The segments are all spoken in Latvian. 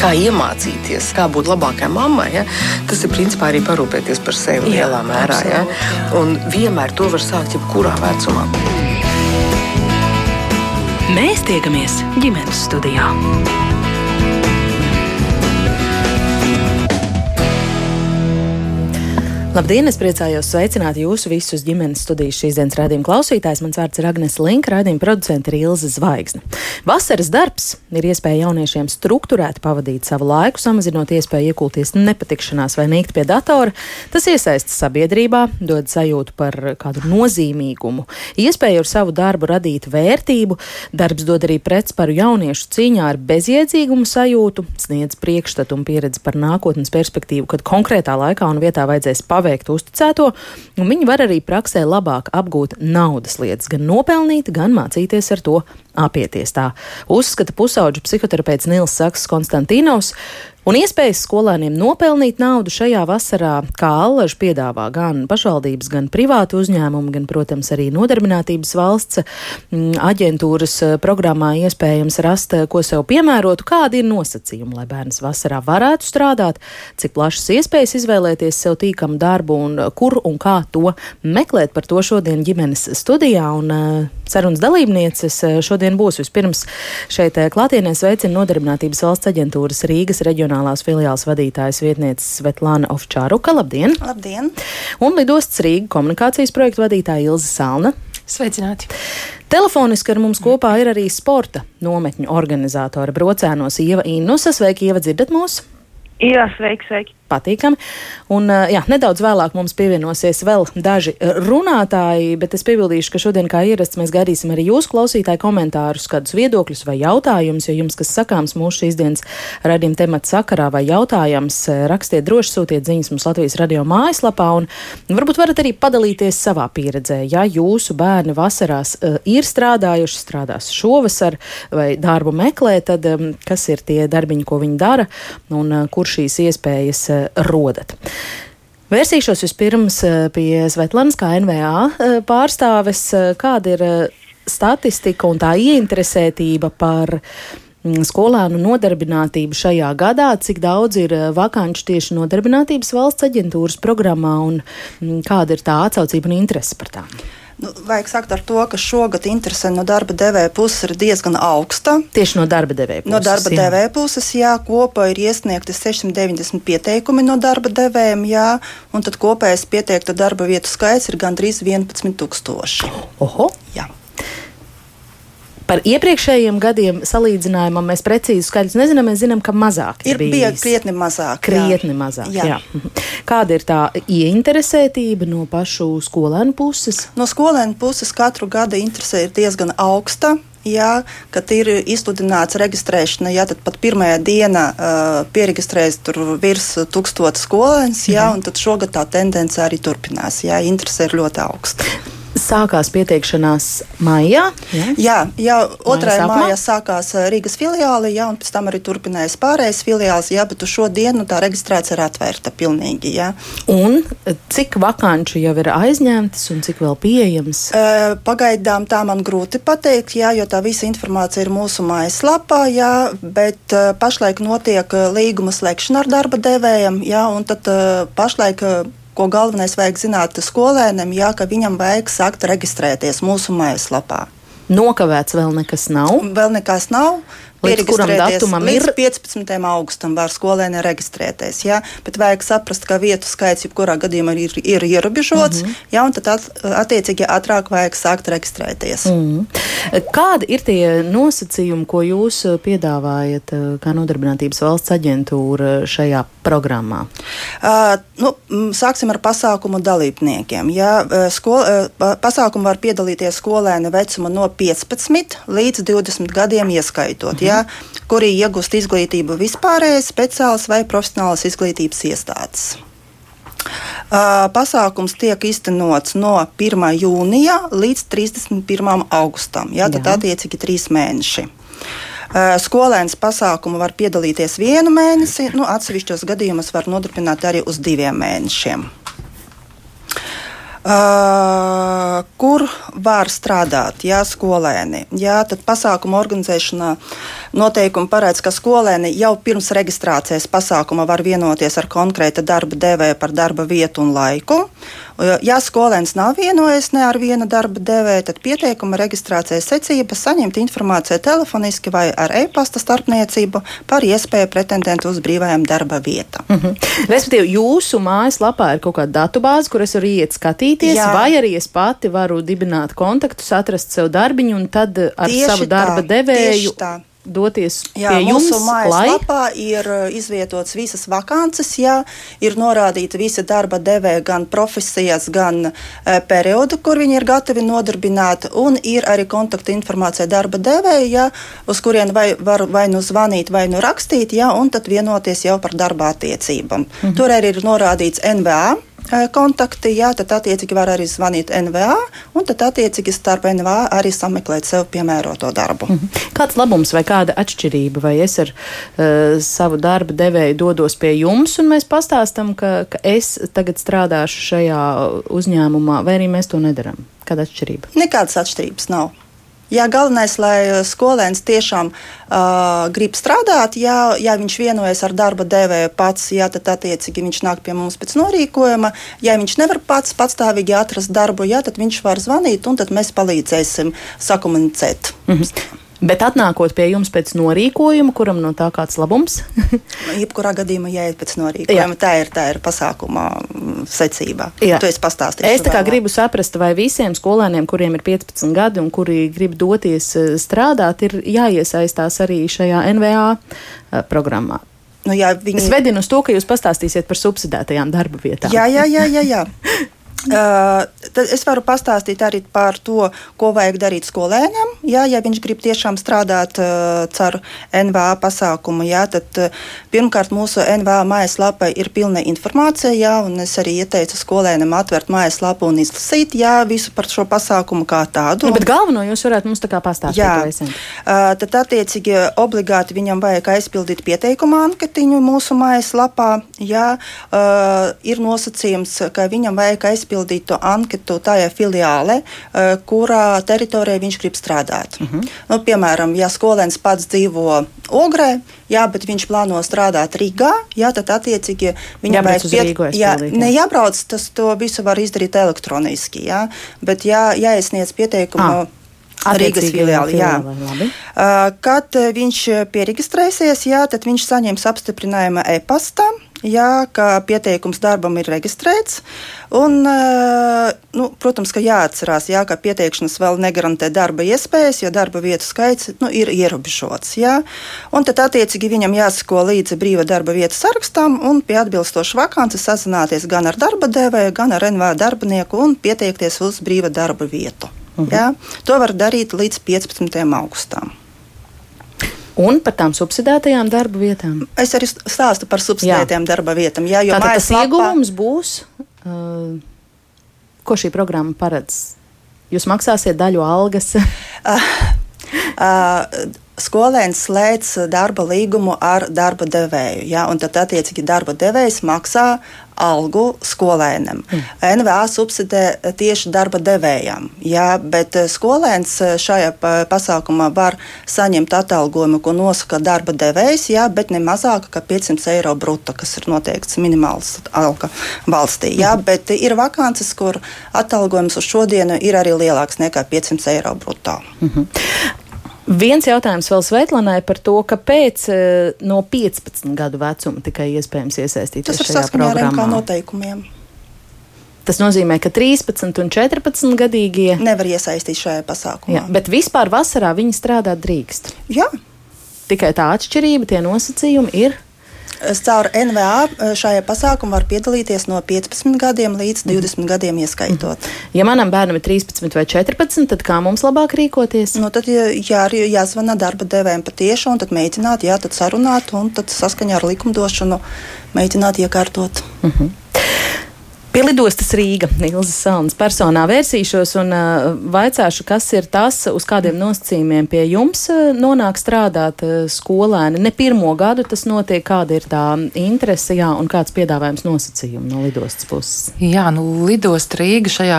kā iemācīties, kā būt labākai mammai, ja? tas ir principā arī parūpēties par sevi Jā, lielā mērā. Ja? Un vienmēr to var sākt jebkurā vecumā. Mēs tiekamies ģimenes studijā. Labdien! Es priecājos sveicināt jūsu visus ģimenes studijas šīs dienas rādījuma klausītājs. Mans vārds ir Agnēs Linka, rādījuma producente ir Ilze Zvaigzne. Vasaras darbs ir iespēja jauniešiem struktūrēti pavadīt savu laiku, samazinot iespēju iekulties nepatikšanās vai nīkt pie datora. Tas iesaista sabiedrībā, dod sajūtu par kādu nozīmīgumu, iespēju ar savu darbu radīt vērtību. Darbs dod arī pretsparu jauniešu cīņā ar bezjēdzīgumu sajūtu, sniedz priekšstatu un pieredzi par nākotnes perspektīvu, kad konkrētā laikā un vietā vajadzēs pavadīt paveikt uzticēto, un viņi var arī praksē labāk apgūt naudas lietas, gan nopelnīt, gan mācīties ar to apieties. Tā uzskata pusauģa psihoterapeits Nils Saks Konstantīnos. Un iespējas skolēniem nopelnīt naudu šajā vasarā, kā allaž piedāvā gan pašvaldības, gan privāti uzņēmumi, gan, protams, arī nodarbinātības valsts mm, aģentūras eh, programmā iespējams rast, eh, ko sev piemērotu, kādi ir nosacījumi, lai bērns vasarā varētu strādāt, cik plašas iespējas izvēlēties sev tīkamu darbu un kur un kā to meklēt. Par to šodien ģimenes studijā un sarunas dalībnieces šodien būs vispirms šeit klātienē sveicina Nodarbinātības valsts aģentūras Rīgas reģionālā reģionālās filiāls vadītājas vietniece Svetlana Ovčāruka. Labdien! Labdien! Un lidostas Rīga komunikācijas projektu vadītāja Ilza Salna. Sveicināti! Telefoniski ar mums kopā ir arī sporta nometņu organizātora brocēnos Ieva Innusa. Sveiki, Ieva, dzirdat mūs! Jā, sveiki, sveiki! Patīkami. Un, jā, nedaudz vēlāk mums pievienosies vēl daži runātāji, bet es piebildīšu, ka šodien, kā ierasts, mēs gaidīsim arī jūsu klausītāju komentārus, kādus viedokļus vai jautājumus. Ja jums kas sakāms mūsu šīs dienas radījuma temata sakarā vai jautājums, rakstiet droši, sūtiet ziņas mums Latvijas radio mājaslapā un varbūt varat arī padalīties savā pieredzē. Ja jūsu bērni vasarās ir strādājuši, strādās šovasar vai darbu meklē, tad kas ir tie darbiņi, ko viņi dara un kur šīs iespējas rodat. Vērsīšos vispirms eh, pie Svetlanas, kā NVA eh, pārstāves, eh, kāda ir statistika un tā ieinteresētība par mm, skolēnu nodarbinātību šajā gadā, cik daudz ir vakanču tieši nodarbinātības valsts aģentūras programmā un mm, kāda ir tā atsaucība un interese par tām? Nu, vajag sākt ar to, ka šogad interese no darba devēja puses ir diezgan augsta. Tieši no darba devēja puses. No darba devēja puses, jā, kopā ir iesniegti 690 pieteikumi no darba devējiem, jā, un tad kopējais pieteikta darba vietu skaits ir gandrīz 11 tūkstoši. Oho! Jā. Par iepriekšējiem gadiem salīdzinājumam mēs precīzi skaļus nezinām. Mēs zinām, ka mazāk ir bijis. bija krietni mazāk. Krietni jā. mazāk jā. Jā. Kāda ir tā ieinteresētība no pašu skolēnu puses? No skolēnu puses katru gadu interese ir diezgan augsta. Jā, kad ir izsludināts reģistrēšana, jā, tad pat pirmajā dienā uh, pieregistrējas tur virs tūkstoša skolēns, jā, mhm. un tad šogad tā tendence arī turpinās. Jā, interese ir ļoti augsta sākās pieteikšanās maijā. Ja? Jā, jau 2. maijā sākās Rīgas filiāli, jā, un pēc tam arī turpinājās pārējais filiāls, jā, bet uz šo dienu tā reģistrācija ir atvērta pilnīgi. Jā. Un cik vakanču jau ir aizņemtas un cik vēl pieejams? Pagaidām tā man grūti pateikt, jā, jo tā visa informācija ir mūsu mājaslapā, jā, bet pašlaik notiek līguma slēgšana ar darba devējiem, jā, un tad pašlaik ko galvenais vajag zināt skolēnam, jā, ka viņam vajag sākt reģistrēties mūsu mājaslapā. Nokavēts vēl nekas nav. Vēl nekas nav. Līdz kuram datumam līdz ir? 15. augustam var skolēni reģistrēties. Jā, bet vajag saprast, ka vietu skaits jebkurā gadījumā ir, ir ierobežots, mm -hmm. jā, un tad at, attiecīgi ātrāk vajag sākt reģistrēties. Mm -hmm. Kādi ir tie nosacījumi, ko jūs piedāvājat kā nodarbinātības valsts aģentūra šajā programmā? Uh, nu, sāksim ar pasākumu dalībniekiem. Jā, skol, pasākumu var piedalīties skolēni vecuma no 15 līdz 20 gadiem ieskaitot. Mm -hmm ja, kuri iegūst izglītību vispārējas, speciālas vai profesionālas izglītības iestādes. Uh, pasākums tiek iztenots no 1. jūnija līdz 31. augustam. Jā, tad attiecīgi trīs mēneši. Uh, skolēns pasākumu var piedalīties vienu mēnesi, nu, atsevišķos gadījumos var nodarbināt arī uz diviem mēnešiem. Uh, kur var strādāt, jā, skolēni. Jā, tad pasākuma organizēšanā noteikumi paredz, ka skolēni jau pirms reģistrācijas pasākuma var vienoties ar konkrēta darba devēja par darba vietu un laiku. Ja skolēns nav vienojies ne ar viena darba devēja, tad pieteikuma reģistrācijas secība saņemt informāciju telefoniski vai ar e-pasta starpniecību par iespēju pretendentu uz brīvajām darba vietām. Mm -hmm. Respektīvi, jūsu mājaslapā ir kaut kāda datubāze, kur es varu iet skatīties, Jā. vai arī es pati varu dibināt kontaktus, atrast sev darbiņu un tad ar tieši savu darba tā, devēju doties jā, pie jums. Mūsu mājaslapā ir uh, izvietotas visas vakances, jā, ir norādīta visa darba devēja, gan profesijas, gan e, periodu, kur viņi ir gatavi nodarbināt, un ir arī kontakta informācija darba devēja, jā, uz kurien vai, var vai nu zvanīt, vai nu rakstīt, jā, un tad vienoties jau par darba attiecībām. Mhm. Tur arī ir norādīts NVA kontakti, jā, tad attiecīgi var arī zvanīt NVA, un tad attiecīgi starp NVA arī sameklēt sev piemēroto darbu. Mm -hmm. Kāds labums vai kāda atšķirība, vai es ar uh, savu darba devēju dodos pie jums, un mēs pastāstam, ka, ka es tagad strādāšu šajā uzņēmumā, vai arī mēs to nedaram? Kāda atšķirība? Nekādas atšķirības nav. Jā, galvenais, lai uh, skolēns tiešām uh, grib strādāt, jā, ja viņš vienojas ar darba devēju pats, jā, tad attiecīgi viņš nāk pie mums pēc norīkojuma. Ja viņš nevar pats patstāvīgi atrast darbu, jā, tad viņš var zvanīt un tad mēs palīdzēsim sakomunicēt. Mm -hmm. Bet atnākot pie jums pēc norīkojuma, kuram no tā kāds labums? Jebkurā gadījumā jāiet pēc norīkojuma. Jā. Tā ir, tā ir pasākuma mm, secība. Jā. Tu esi pastāstījis. Es tā kā gribu saprast, vai visiem skolēniem, kuriem ir 15 gadi un kuri grib doties eh, strādāt, ir jāiesaistās arī šajā NVA eh, programmā. Nu, jā, viņi... Es vedinu uz to, ka jūs pastāstīsiet par subsidētajām darba vietām. Jā, jā, jā. jā, jā. Uh, tad es varu pastāstīt arī par to, ko vajag darīt skolēnam. Jā, ja viņš grib tiešām strādāt uh, caur NVA pasākumu, jā, tad uh, pirmkārt mūsu NVA mājaslapā ir pilna informācija. Jā, es arī ieteicu skolēnam atvērt mājaslapu un izlasīt jā, visu par šo pasākumu kā tādu. Nu, bet galveno jūs varētu mums tā kā pastāstīt. Jā, uh, tad attiecīgi obligāti viņam vajag aizpildīt pieteikuma anketiņu mūsu mājaslapā. Jā, uh, ir nosacījums, ka viņam vajag aizpildīt aizpildītu anketu tajā filiālē, eh, kurā teritorijā viņš grib strādāt. Uh mhm. -huh. nu, piemēram, ja skolēns pats dzīvo Ogrē, jā, bet viņš plāno strādāt Rīgā, jā, tad attiecīgi viņam vajag piet... jā, ne jābrauc, tas to visu var izdarīt elektroniski, jā, bet jā, jāiesniedz pieteikumu. Ah. Rīgas filiāli. Uh, kad viņš pieregistrēsies, jā, tad viņš saņems apstiprinājumu e-pastā jā, ka pieteikums darbam ir reģistrēts. Un, eh, nu, protams, ka jāatcerās, jā, ka pieteikšanas vēl negarantē darba iespējas, jo darba vietu skaits nu, ir ierobežots. Jā. Un tad, attiecīgi, viņam jāsako līdzi brīva darba vietu sarakstam un pie atbilstošas vakances sazināties gan ar darba devēju, gan ar NVA darbinieku un pieteikties uz brīva darba vietu. Mhm. Jā. To var darīt līdz 15. augustam. Un par tām subsidētajām darba vietām? Es arī stāstu par subsidētajām jā. darba vietām. Jā, jo Tātad tas lapā... ieguvums būs, uh, ko šī programma paredz? Jūs maksāsiet daļu algas? uh, uh, skolēns slēdz darba līgumu ar darba devēju. Ja, tad, attiecīgi, darba devējs maksā algu skolēnam. Mm. NVA subsidē tieši darba devējām. Ja, bet skolēns šajā pasākumā var saņemt atalgojumu, ko nosaka darba devējs, ja, bet ne mazāk kā 500 eiro brutto, kas ir noteikts minimāls alga valstī. Ja, mm. Bet ir vakances, kur atalgojums uz šodienu ir arī lielāks nekā 500 eiro brutto. Mm -hmm. Viens jautājums vēl Sveitlanai par to, kāpēc eh, no 15 gadu vecuma tikai iespējams iesaistīties šajā programmā. Tas ir saskaņā ar noteikumiem. Tas nozīmē, ka 13 un 14 gadīgie nevar iesaistīt šajā pasākumā. Jā, bet vispār vasarā viņi strādāt drīkst. Jā. Tikai tā atšķirība, tie nosacījumi ir Caur NVA eh, šajā pasākumā var piedalīties no 15 gadiem līdz 20 gadiem ieskaitot. Ja manam bērnam ir 13 vai 14, tad kā mums labāk rīkoties? Nu, tad jā, jāzvana darba devējiem patieši un tad mēģināt, jā, tad sarunāt un tad saskaņā ar likumdošanu mēģināt iekārtot. Uh mhm. Pie lidostas Rīga Ilzas Salnas personā vērsīšos un uh, vaicāšu, kas ir tas, uz kādiem nosacījumiem pie jums uh, nonāk strādāt uh, skolēni. Ne pirmo gadu tas notiek, kāda ir tā interese, jā, un kāds piedāvājums nosacījumi no lidostas puses. Jā, nu lidosta Rīga šajā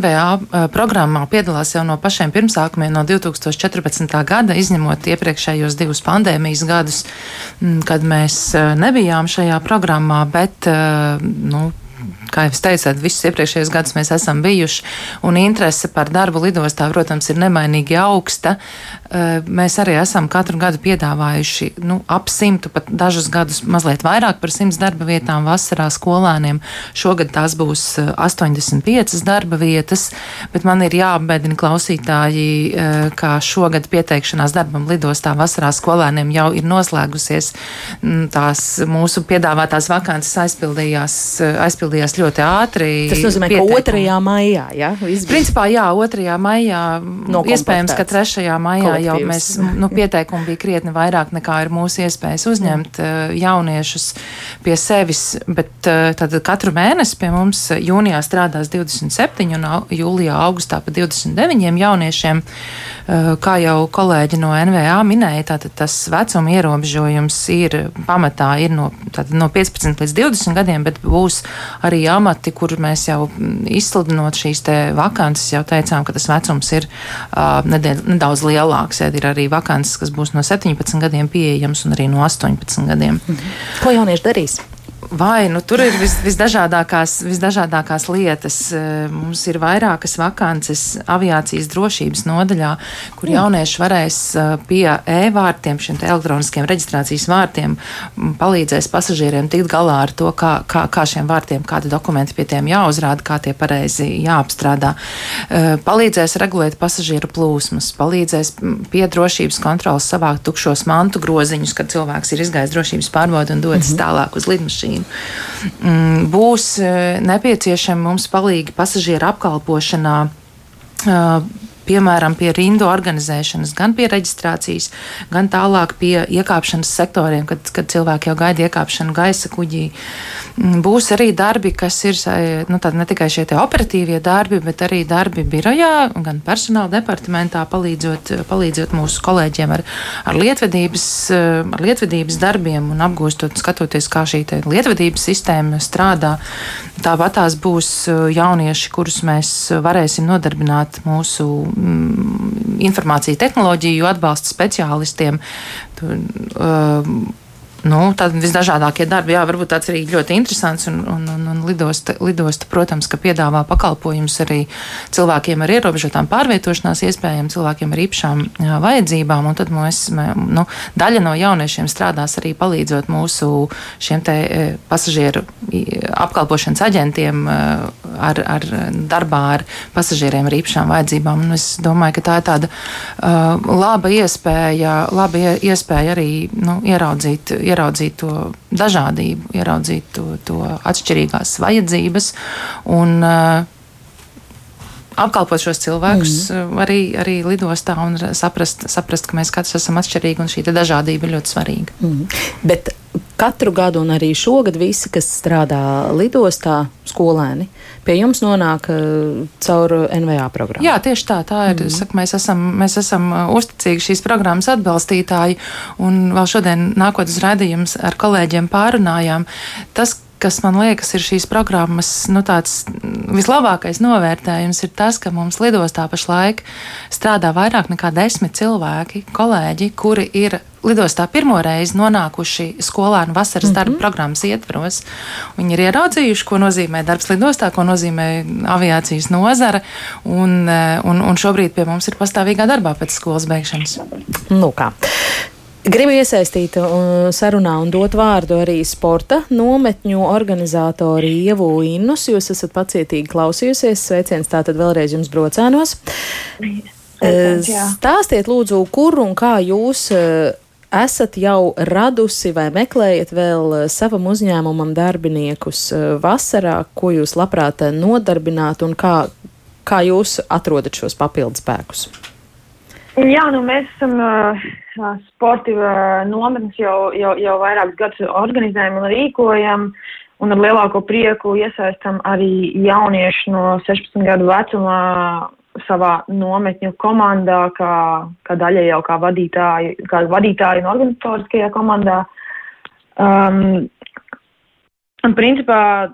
NVA uh, programmā piedalās jau no pašiem pirmsākumiem no 2014. gada, izņemot iepriekšējos divus pandēmijas gadus, kad mēs nebijām šajā programmā, bet, nu, kā jau teicāt, visus iepriekšējos gadus mēs esam bijuši, un interese par darbu lidostā, protams, ir nemainīgi augsta. Eh, mēs arī esam katru gadu piedāvājuši nu, ap simtu, pat dažus gadus mazliet vairāk par simts darba vietām vasarā skolēniem. Šogad tās būs 85 eh, darba vietas, bet man ir jāapbēdina klausītāji, eh, ka šogad pieteikšanās darbam lidostā vasarā skolēniem jau ir noslēgusies. Tās mūsu piedāvātās vakances aizpildījās, aizpildījās ļoti ātri. Tas nozīmē, pieteikumi. ka 2. maijā, jā? Izbīd. Principā, jā, 2. maijā, iespējams, ka 3. maijā jau mēs, nu, pieteikumi bija krietni vairāk nekā ir mūsu iespējas uzņemt uh, jauniešus pie sevis, bet uh, tad katru mēnesi pie mums jūnijā strādās 27 un jūlijā, augustā pa 29 jauniešiem. Uh, kā jau kolēģi no NVA minēja, tātad tas vecuma ierobežojums ir pamatā ir no, no 15 līdz 20 gadiem, bet būs arī amati, kur mēs jau mm, izsludinot šīs vakances, jau teicām, ka tas vecums ir uh, nedaudz lielāks. Ja, ir arī vakances, kas būs no 17 gadiem pieejams un arī no 18 gadiem. Mhm. Ko jaunieši darīs? Vai nu, tur ir vis, visdažādākās, visdažādākās lietas. Eh, mums ir vairākas vakances aviācijas drošības nodaļā, kur jaunieši varēs eh, pie e-vārtiem, šiem elektroniskiem reģistrācijas vārtiem, palīdzēs pasažieriem tikt galā ar to, kā, kā, kā šiem vārtiem, kādi dokumenti pie tiem jāuzrāda, kā tie pareizi jāapstrādā. Eh, palīdzēs regulēt pasažieru plūsmas, palīdzēs pie drošības kontrolas savākt tukšos mantu groziņus, kad cilvēks ir izgājis drošības pārbaudu un dodas mm -hmm. tālāk uz lidmašīnu mašīnu. Mm, būs eh, nepieciešami mums palīgi pasažieru apkalpošanā eh, piemēram, pie rindu organizēšanas, gan pie reģistrācijas, gan tālāk pie iekāpšanas sektoriem, kad, kad cilvēki jau gaida iekāpšanu gaisa kuģī. Mm, būs arī darbi, kas ir nu, ne tikai šie operatīvie darbi, bet arī darbi birojā, gan personāla departamentā, palīdzot, palīdzot mūsu kolēģiem ar, ar, lietvedības, ar lietvedības darbiem un apgūstot, skatoties, kā šī lietvedības sistēma strādā. Tāpat tās būs jaunieši, kurus mēs varēsim nodarbināt mūsu informāciju tehnoloģiju atbalsta speciālistiem. Tu, uh, Nu, Tādi visdažādākie darbi, jā, varbūt tāds arī ļoti interesants. Un, un, un, un lidosta, lidosta, protams, ka piedāvā pakalpojumus arī cilvēkiem ar ierobežotām pārvietošanās iespējām, cilvēkiem ar īpašām jā, vajadzībām. Un tad mēs, nu, daļa no jauniešiem strādās arī palīdzot mūsu šiem te e, pasažieru apkalpošanas aģentiem e, ar, ar darbā ar pasažieriem ar īpašām vajadzībām. Un es domāju, ka tā ir tāda uh, laba iespēja, laba iespēja arī nu, ieraudzīt ieraudzīt to dažādību, ieraudzīt to, to atšķirīgās vajadzības un uh, apkalpot šos cilvēkus mm. arī, arī lidostā un saprast, saprast, ka mēs katrs esam atšķirīgi un šī dažādība ir ļoti svarīga. Mm. Bet katru gadu, un arī šogad, visi, kas strādā lidostā, skolēni, pie jums nonāk uh, caur NVA programmu. Jā, tieši tā. tā ir, mm. saku, mēs, esam, mēs esam uh, uzticīgi šīs programmas atbalstītāji, un vēl šodien nākotnes raidījums ar kolēģiem pārunājām. Tas, kas man liekas, ir šīs programmas nu, vislabākais novērtējums, ir tas, ka mums lidostā pašlaik strādā vairāk nekā desmit cilvēki, kolēģi, kuri ir lidostā pirmo reizi nonākuši skolēnu vasaras mm -hmm. darba programmas ietvaros. Viņi ir ieraudzījuši, ko nozīmē darbs lidostā, ko nozīmē aviācijas nozara, un, un, un šobrīd pie mums ir pastāvīgā darbā pēc skolas beigšanas. Nu kā. Gribu iesaistīt uh, sarunā un dot vārdu arī sporta nometņu organizatori Ievu Innus. Jūs esat pacietīgi klausījusies. Sveiciens tātad vēlreiz jums brocēnos. Sveiciens, Stāstiet lūdzu, kur un kā jūs uh, esat jau radusi vai meklējat vēl uh, savam uzņēmumam darbiniekus vasarā, ko jūs labprāt nodarbināt un kā, kā jūs atrodat šos papildus spēkus? Jā, nu mēs esam uh, sporta uh, nometnes jau, jau, jau vairākus gadus organizējam un rīkojam. un ar lielāko prieku iesaistam arī jaunieši no 16 gadu vecumā savā nometņu komandā, kā, kā daļa jau kā vadītāji, kā vadītāji un organizatoriskajā komandā. Um, un principā,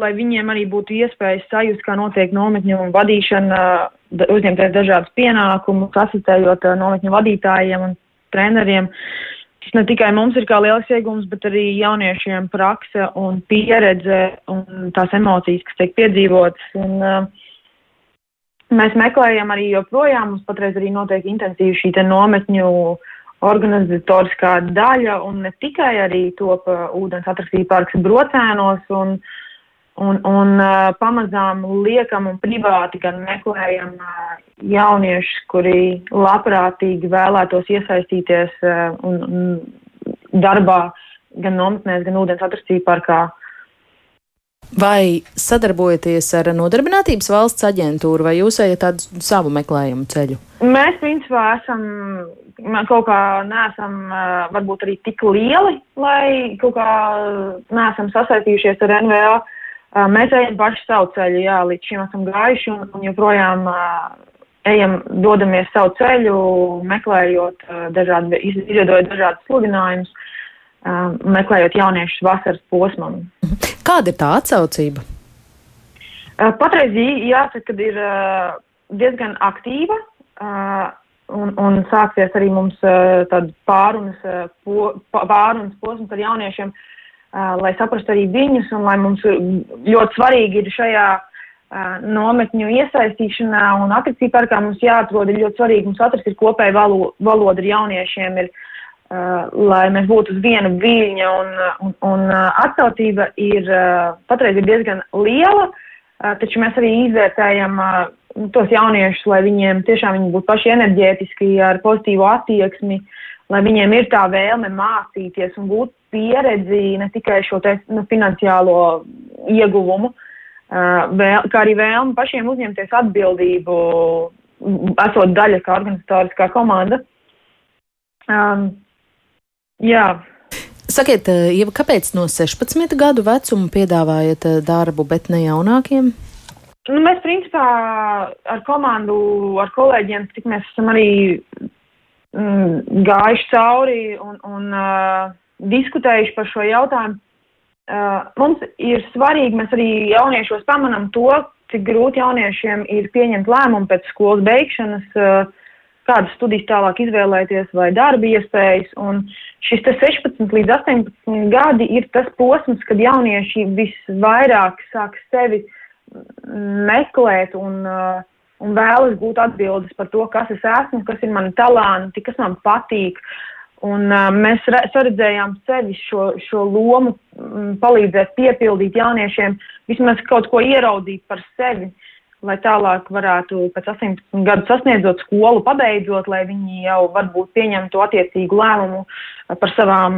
lai viņiem arī būtu iespējas sajust, kā notiek nometņu vadīšana, uzņemties dažādus pienākumus, asistējot nometņu vadītājiem un treneriem. Tas ne tikai mums ir kā liels iegums, bet arī jauniešiem prakse un pieredze un tās emocijas, kas tiek piedzīvotas. Un, uh, Mēs meklējam arī joprojām, mums patreiz arī notiek intensīvi šī nometņu organizatoriskā daļa, un ne tikai arī top uh, ūdens atraktīja parks brocēnos, un, un, un uh, pamazām liekam un privāti gan meklējam uh, jauniešus, kuri labprātīgi vēlētos iesaistīties uh, un, un darbā gan nometnēs, gan ūdens atraktīja parkā. Vai sadarbojaties ar Nodarbinātības valsts aģentūru, vai jūs ejat tādu savu meklējumu ceļu? Mēs, principā, esam kaut kā neesam varbūt arī tik lieli, lai kaut kā neesam sasaistījušies ar NVA. Mēs ejam paši savu ceļu, jā, līdz šim esam gājuši un, un joprojām ejam, dodamies savu ceļu, meklējot dažādi, izveidojot dažādus sludinājumus, meklējot jauniešus vasaras posmam. Kāda ir tā atsaucība? Patreiz jāsaka, ka ir diezgan aktīva. Un, un sāksies arī mums tāda pārunas, pārunas posms ar jauniešiem, lai saprastu arī viņus, un lai mums ļoti svarīgi ir šajā nometņu iesaistīšanā un attīstībā parkā mums jāatrod ir ļoti svarīgi mums atrast ir kopēja valo, valoda ar jauniešiem, ir lai mēs būtu uz viena viļņa, un, un, un atsaucība ir patreiz ir diezgan liela, taču mēs arī izvērtējam tos jauniešus, lai viņiem tiešām viņi būtu paši enerģētiski, ar pozitīvu attieksmi, lai viņiem ir tā vēlme mācīties un būt pieredzi ne tikai šo te, nu, finansiālo ieguvumu, vēl, kā arī vēlme pašiem uzņemties atbildību, esot daļa kā organizatoriskā komanda. Um, Jā. Sakiet, eh, Ieva, kāpēc no 16 gadu vecuma piedāvājat eh, darbu, bet ne jaunākiem? Nu, mēs, principā, ar komandu, ar kolēģiem, cik mēs esam arī mm, gājuši cauri un, un uh, diskutējuši par šo jautājumu. Uh, mums ir svarīgi, mēs arī jauniešos pamanam to, cik grūti jauniešiem ir pieņemt lēmumu pēc skolas beigšanas. Uh, kādas studijas tālāk izvēlēties vai darba iespējas. Un šis 16 līdz 18 gadi ir tas posms, kad jaunieši visvairāk sāk sevi meklēt un, uh, un vēlas gūt atbildes par to, kas es esmu, kas ir mani talanti, kas man patīk. Un, uh, mēs saredzējām sevi šo, šo lomu, um, palīdzēt piepildīt jauniešiem, vismaz kaut ko ieraudzīt par sevi. Lai tālāk varētu pēc 18 gadu sasniedzot skolu, pabeidzot, lai viņi jau varbūt pieņemtu attiecīgu lēmumu par savām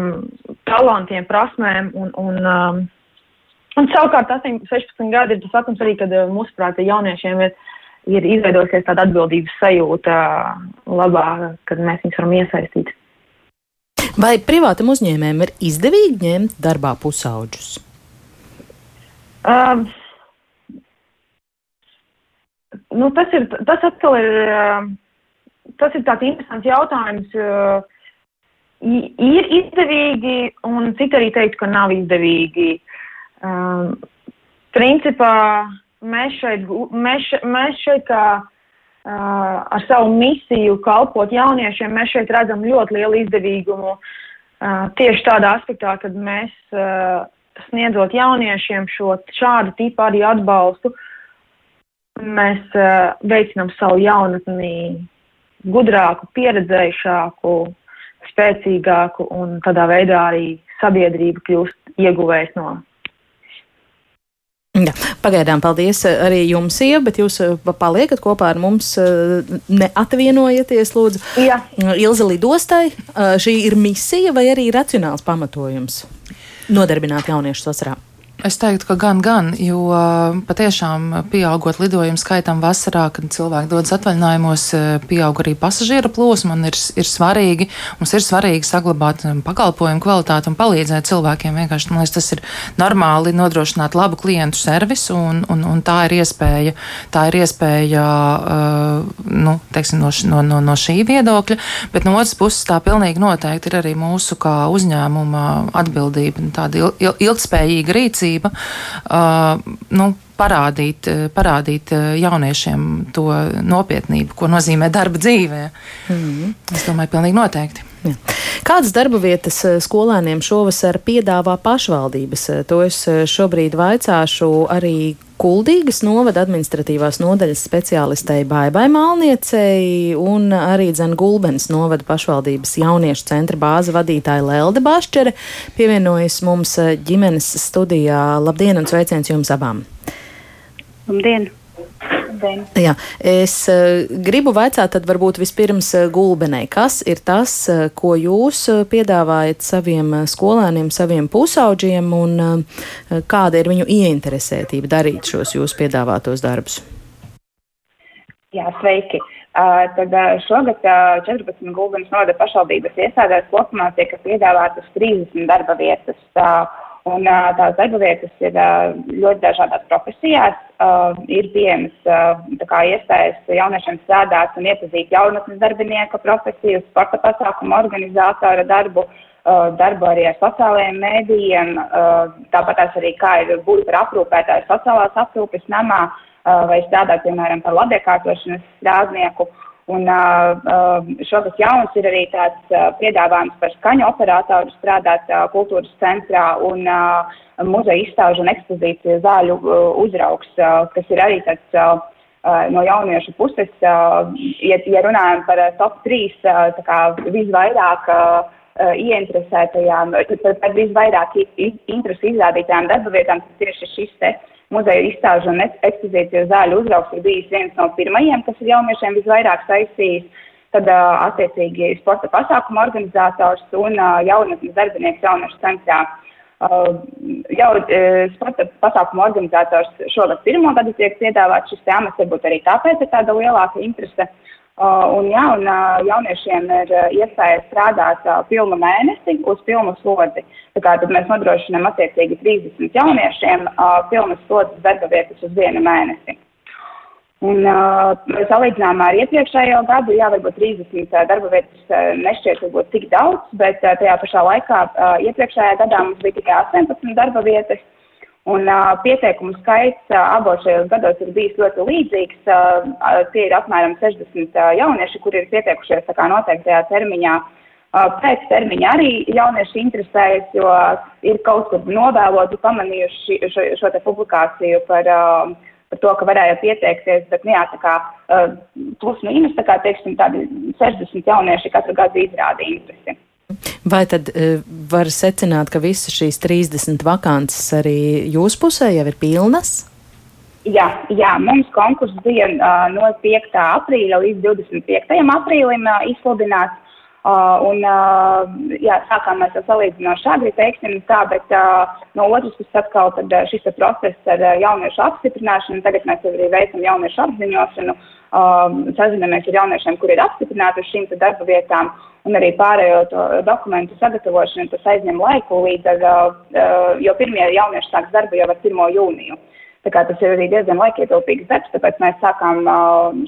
talantiem, prasmēm. Un, un, um, un savukārt 8, 16 gadi ir tas vecums arī, kad mūsuprāt jauniešiem ir, ir izveidojusies tāda atbildības sajūta labā, kad mēs viņus varam iesaistīt. Vai privātam uzņēmējiem ir izdevīgi ņemt darbā pusauģus? Um, nu, tas, ir, tas atkal ir, tas ir tāds interesants jautājums. Ir izdevīgi, un citi arī teikt, ka nav izdevīgi. Um, principā mēs šeit, mēs, mēs šeit kā ar savu misiju kalpot jauniešiem, mēs šeit redzam ļoti lielu izdevīgumu uh, tieši tādā aspektā, kad mēs uh, sniedzot jauniešiem šo šādu tipu arī atbalstu, uh, mēs uh, veicinām savu jaunatni gudrāku, pieredzējušāku, spēcīgāku un tādā veidā arī sabiedrība kļūst ieguvējis no. Ja, pagaidām paldies arī jums, Ieva, bet jūs paliekat kopā ar mums, neatvienojieties, lūdzu. Jā. Ilza lidostai, šī ir misija vai arī racionāls pamatojums nodarbināt jauniešus vasarā? Es teiktu, ka gan, gan, jo patiešām pieaugot lidojumu skaitam vasarā, kad cilvēki dodas atvaļinājumos, pieaug arī pasažieru plūsma un ir, ir svarīgi, mums ir svarīgi saglabāt pakalpojumu kvalitāti un palīdzēt cilvēkiem. Vienkārši, man liekas, tas ir normāli nodrošināt labu klientu servisu un, un, un tā ir iespēja, tā ir iespēja, nu, teiksim, no, no, no, no šī viedokļa, bet no otras puses tā pilnīgi noteikti ir arī mūsu kā uzņēmuma atbildība, tāda il, il, ilgspējīga rīcība uh, nu, parādīt, parādīt jauniešiem to nopietnību, ko nozīmē darba dzīvē. Mm. Es domāju, pilnīgi noteikti. Jā. Kādas darba vietas skolēniem šovasar piedāvā pašvaldības? To es šobrīd vaicāšu arī Kuldīgas novada administratīvās nodaļas speciālistei Baibai Malniecei un arī Dzen Gulbens novada pašvaldības jauniešu centra bāza vadītāja Lelde Bašķere pievienojas mums ģimenes studijā. Labdien un sveiciens jums abām! Labdien! Jā, es uh, gribu vaicāt, tad varbūt vispirms uh, Gulbenai, kas ir tas, uh, ko jūs piedāvājat saviem skolēniem, saviem pusauģiem, un kāda ir viņu ieinteresētība darīt šos jūsu piedāvātos darbus? Jā, sveiki! Uh, tad uh, šogad uh, 14 Gulbenas novada pašvaldības iestādēs kopumā tiek piedāvātas 30 darba vietas. Uh, Un tās darba vietas ir ļoti dažādās profesijās. Ir pieejamas iespējas jauniešiem strādāt un iepazīt jaunatnes darbinieka profesiju, sporta pasākumu organizātora darbu, darbu arī ar sociālajiem mēdījiem, tāpat arī kā ir būt par aprūpētāju sociālās aprūpes namā vai strādāt, piemēram, par labiekārtošanas strādnieku. Un uh, šogad jauns ir arī tāds uh, piedāvājums par skaņu operatoru strādāt uh, kultūras centrā un uh, muzeja izstāžu un ekspozīciju zāļu uh, uzraugs, uh, kas ir arī tāds uh, no jauniešu puses, uh, ja, ja runājam par uh, top 3, uh, tā kā visvairāk uh, ieinteresētajām, par, par visvairāk interesi izrādītajām darba vietām, tas tieši šis te muzeja izstāžu un ekspozīciju zāļu uzraugs ir bijis viens no pirmajiem, kas ir jauniešiem visvairāk saistījis. Tad, attiecīgi, sporta pasākuma organizators un jaunatnes darbinieks jauniešu centrā. Jau sporta pasākuma organizators šogad pirmo gadu tiek piedāvāts šis amats, varbūt arī tāpēc ir tāda lielāka interese. Un, jā, un jauniešiem ir iespēja strādāt pilnu mēnesi uz pilnu slodzi. Tad mēs nodrošinām attiecīgi 30 jauniešiem pilnas slodzes darba vietas uz vienu mēnesi. Un, uh, salīdzinājumā ar iepriekšējo gadu, jā, varbūt 30 darba vietas uh, nešķiet varbūt tik daudz, bet uh, tajā pašā laikā uh, iepriekšējā gadā mums bija tikai 18 darba vietas. Un uh, pieteikumu skaits uh, abos šajos gados ir bijis ļoti līdzīgs. Uh, tie ir apmēram 60 uh, jaunieši, kuri ir pieteikušies kā noteiktajā termiņā. Uh, pēc termiņa arī jaunieši interesējas, jo ir kaut kur novēloti pamanījuši šo, šo te publikāciju par, uh, par to, ka varēja pieteikties, bet, nu jā, tā kā uh, plus mīnus, tā kā, teiksim, tādi 60 jaunieši katru gadu izrāda interesi. Vai tad uh, var secināt, ka visas šīs 30 vakances arī jūsu pusē jau ir pilnas? Jā, jā mums konkurss bija uh, no 5. aprīļa līdz 25. aprīlim uh, izsludināts. Uh, un, uh, jā, sākām mēs jau salīdzinoši agri, teiksim tā, bet uh, no otras puses atkal tad, uh, šis process ar uh, jauniešu apstiprināšanu, tagad mēs arī veicam jauniešu apziņošanu, uh, sazinamies ar jauniešiem, kur ir apstiprināti uz šīm darba vietām, un arī pārējo to dokumentu sagatavošanu, tas aizņem laiku līdz ar, uh, jo pirmie jaunieši sāks darbu jau ar 1. jūniju. Tā kā tas ir arī diezgan laikietilpīgs darbs, tāpēc mēs sākām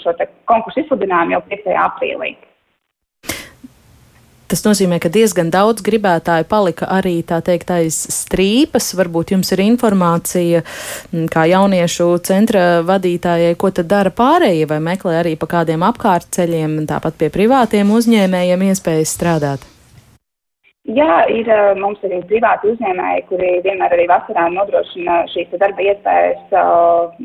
šo konkursu izsludinājumu jau 5. aprīlī. Tas nozīmē, ka diezgan daudz gribētāju palika arī tā teikt aiz strīpas. Varbūt jums ir informācija, kā jauniešu centra vadītājai, ko tad dara pārējie, vai meklē arī pa kādiem apkārtceļiem, tāpat pie privātiem uzņēmējiem iespējas strādāt. Jā, ir mums arī privāti uzņēmēji, kuri vienmēr arī vasarā nodrošina šīs darba iespējas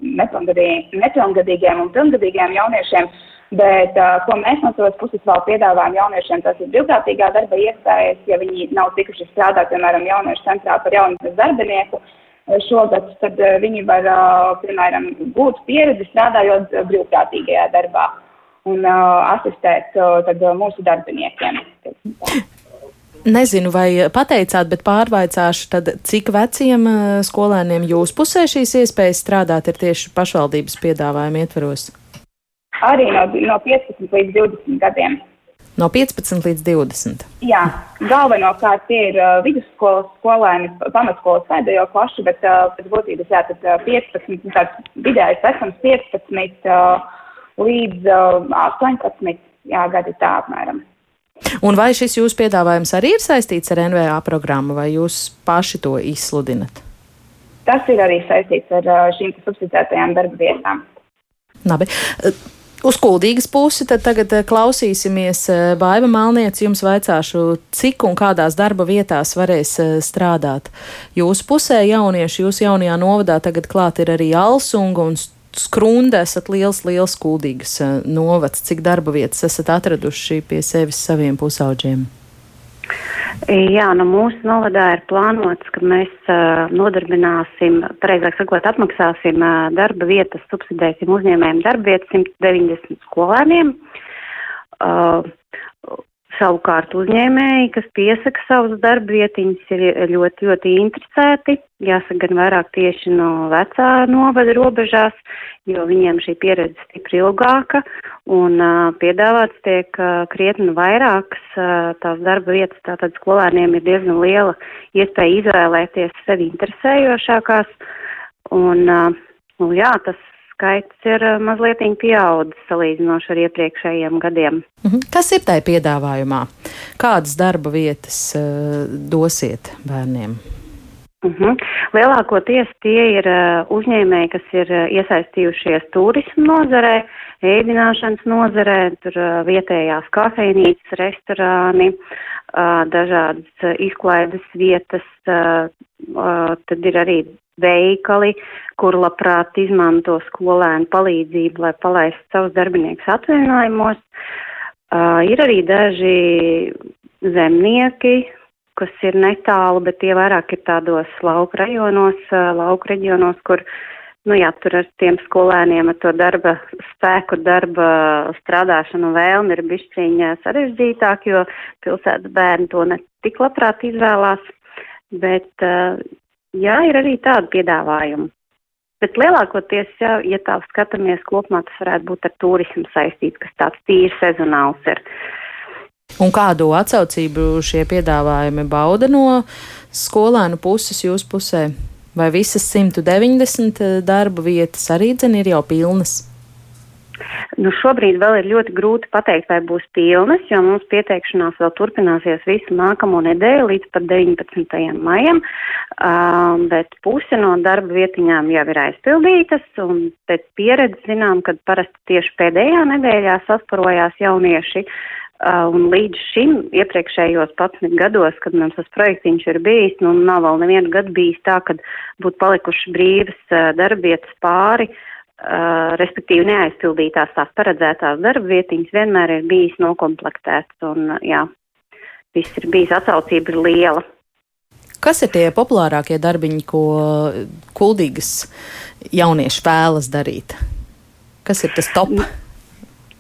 nepilngadīgiem un pilngadīgiem jauniešiem. Bet, uh, ko mēs no savas puses vēl piedāvājam jauniešiem, tas ir brīvprātīgā darba iespējas, ja viņi nav tikuši strādāt, piemēram, jauniešu centrā par jaunatnes darbinieku. Šogad tad uh, viņi var, uh, piemēram, gūt pieredzi strādājot brīvprātīgajā darbā un uh, asistēt uh, tad, uh, mūsu darbiniekiem. Nezinu, vai pateicāt, bet pārvaicāšu, tad cik veciem skolēniem jūs pusē šīs iespējas strādāt ir tieši pašvaldības piedāvājuma ietveros? Arī no, no 15 līdz 20 gadiem. No 15 līdz 20. Jā, galvenokārt tie ir uh, vidusskolas skolēni, pamatskolas pēdējo klašu, bet uh, pēc būtības jā, tad uh, 15, tāds vidējais vecums 15 uh, līdz uh, 18 jā, gadi tā apmēram. Un vai šis jūsu piedāvājums arī ir saistīts ar NVA programmu, vai jūs paši to izsludinat? Tas ir arī saistīts ar šīm subsidētajām darba vietām. Labi. Uz kuldīgas pusi tad tagad klausīsimies. Baiva Malniec, jums vaicāšu, cik un kādās darba vietās varēs strādāt. Jūsu pusē jaunieši, jūs jaunajā novadā tagad klāt ir arī Alsunga un Skrunda esat liels, liels kuldīgas eh, novads. Cik darba vietas esat atraduši pie sevis saviem pusauģiem? Jā, nu mūsu novadā ir plānots, ka mēs uh, nodarbināsim, pareizāk sakot, apmaksāsim uh, darba vietas, subsidēsim uzņēmējiem darba vietas 190 skolēniem. Uh, Savukārt uzņēmēji, kas piesaka savus darba vietiņus, ir ļoti, ļoti interesēti. Jāsaka, gan vairāk tieši no vecā novada robežās, jo viņiem šī pieredze stipri ilgāka un uh, piedāvāts tiek uh, krietni vairākas uh, tās darba vietas. Tātad skolēniem ir diezgan liela iespēja izvēlēties sevi interesējošākās. Un, uh, nu, jā, tas skaits ir eh, mazliet pieaudzis salīdzinoši ar iepriekšējiem gadiem. Mhm. Kas ir tajā piedāvājumā? Kādas darba vietas uh, dosiet bērniem? Uh mhm. -huh. Lielākoties tie ir uh, uzņēmēji, kas ir uh, iesaistījušies turismu nozarē, ēdināšanas nozarē, tur uh, vietējās kafejnīcas, restorāni, uh, dažādas uh, izklaides vietas, uh, uh, tad ir arī veikali, kur labprāt izmanto skolēnu palīdzību, lai palaistu savus darbiniekus atvaļinājumos. Uh, ir arī daži zemnieki, kas ir netālu, bet tie vairāk ir tādos lauku rajonos, uh, lauku reģionos, kur, nu jā, tur ar tiem skolēniem, ar to darba spēku, darba strādāšanu vēlmi ir bišķiņa sarežģītāk, jo pilsētas bērni to ne tik labprāt izvēlās. Bet uh, Jā, ir arī tādi piedāvājumi. Bet lielākoties, ja, ja tā skatāmies kopumā, tas varētu būt ar turismu saistīts, kas tāds tīri sezonāls ir. Un kādu atsaucību šie piedāvājumi bauda no skolēnu puses jūsu pusē? Vai visas 190 darba vietas arī dzen ir jau pilnas? Nu, šobrīd vēl ir ļoti grūti pateikt, vai būs pilnas, jo mums pieteikšanās vēl turpināsies visu nākamo nedēļu līdz pat 19. maijam, uh, bet puse no darba vietiņām jau ir aizpildītas, un pēc pieredzes zinām, ka parasti tieši pēdējā nedēļā sasparojās jaunieši. Uh, un līdz šim iepriekšējos 11 gados, kad mums tas projektiņš ir bijis, nu nav vēl nevienu gadu bijis tā, kad būtu palikuši brīvas uh, darbietas pāri, uh, Uh, respektīvi neaizpildītās tās paredzētās darba vietiņas vienmēr ir bijis nokomplektēts un, jā, viss ir bijis atsaucība ir liela. Kas ir tie populārākie darbiņi, ko kuldīgas jaunieši vēlas darīt? Kas ir tas top?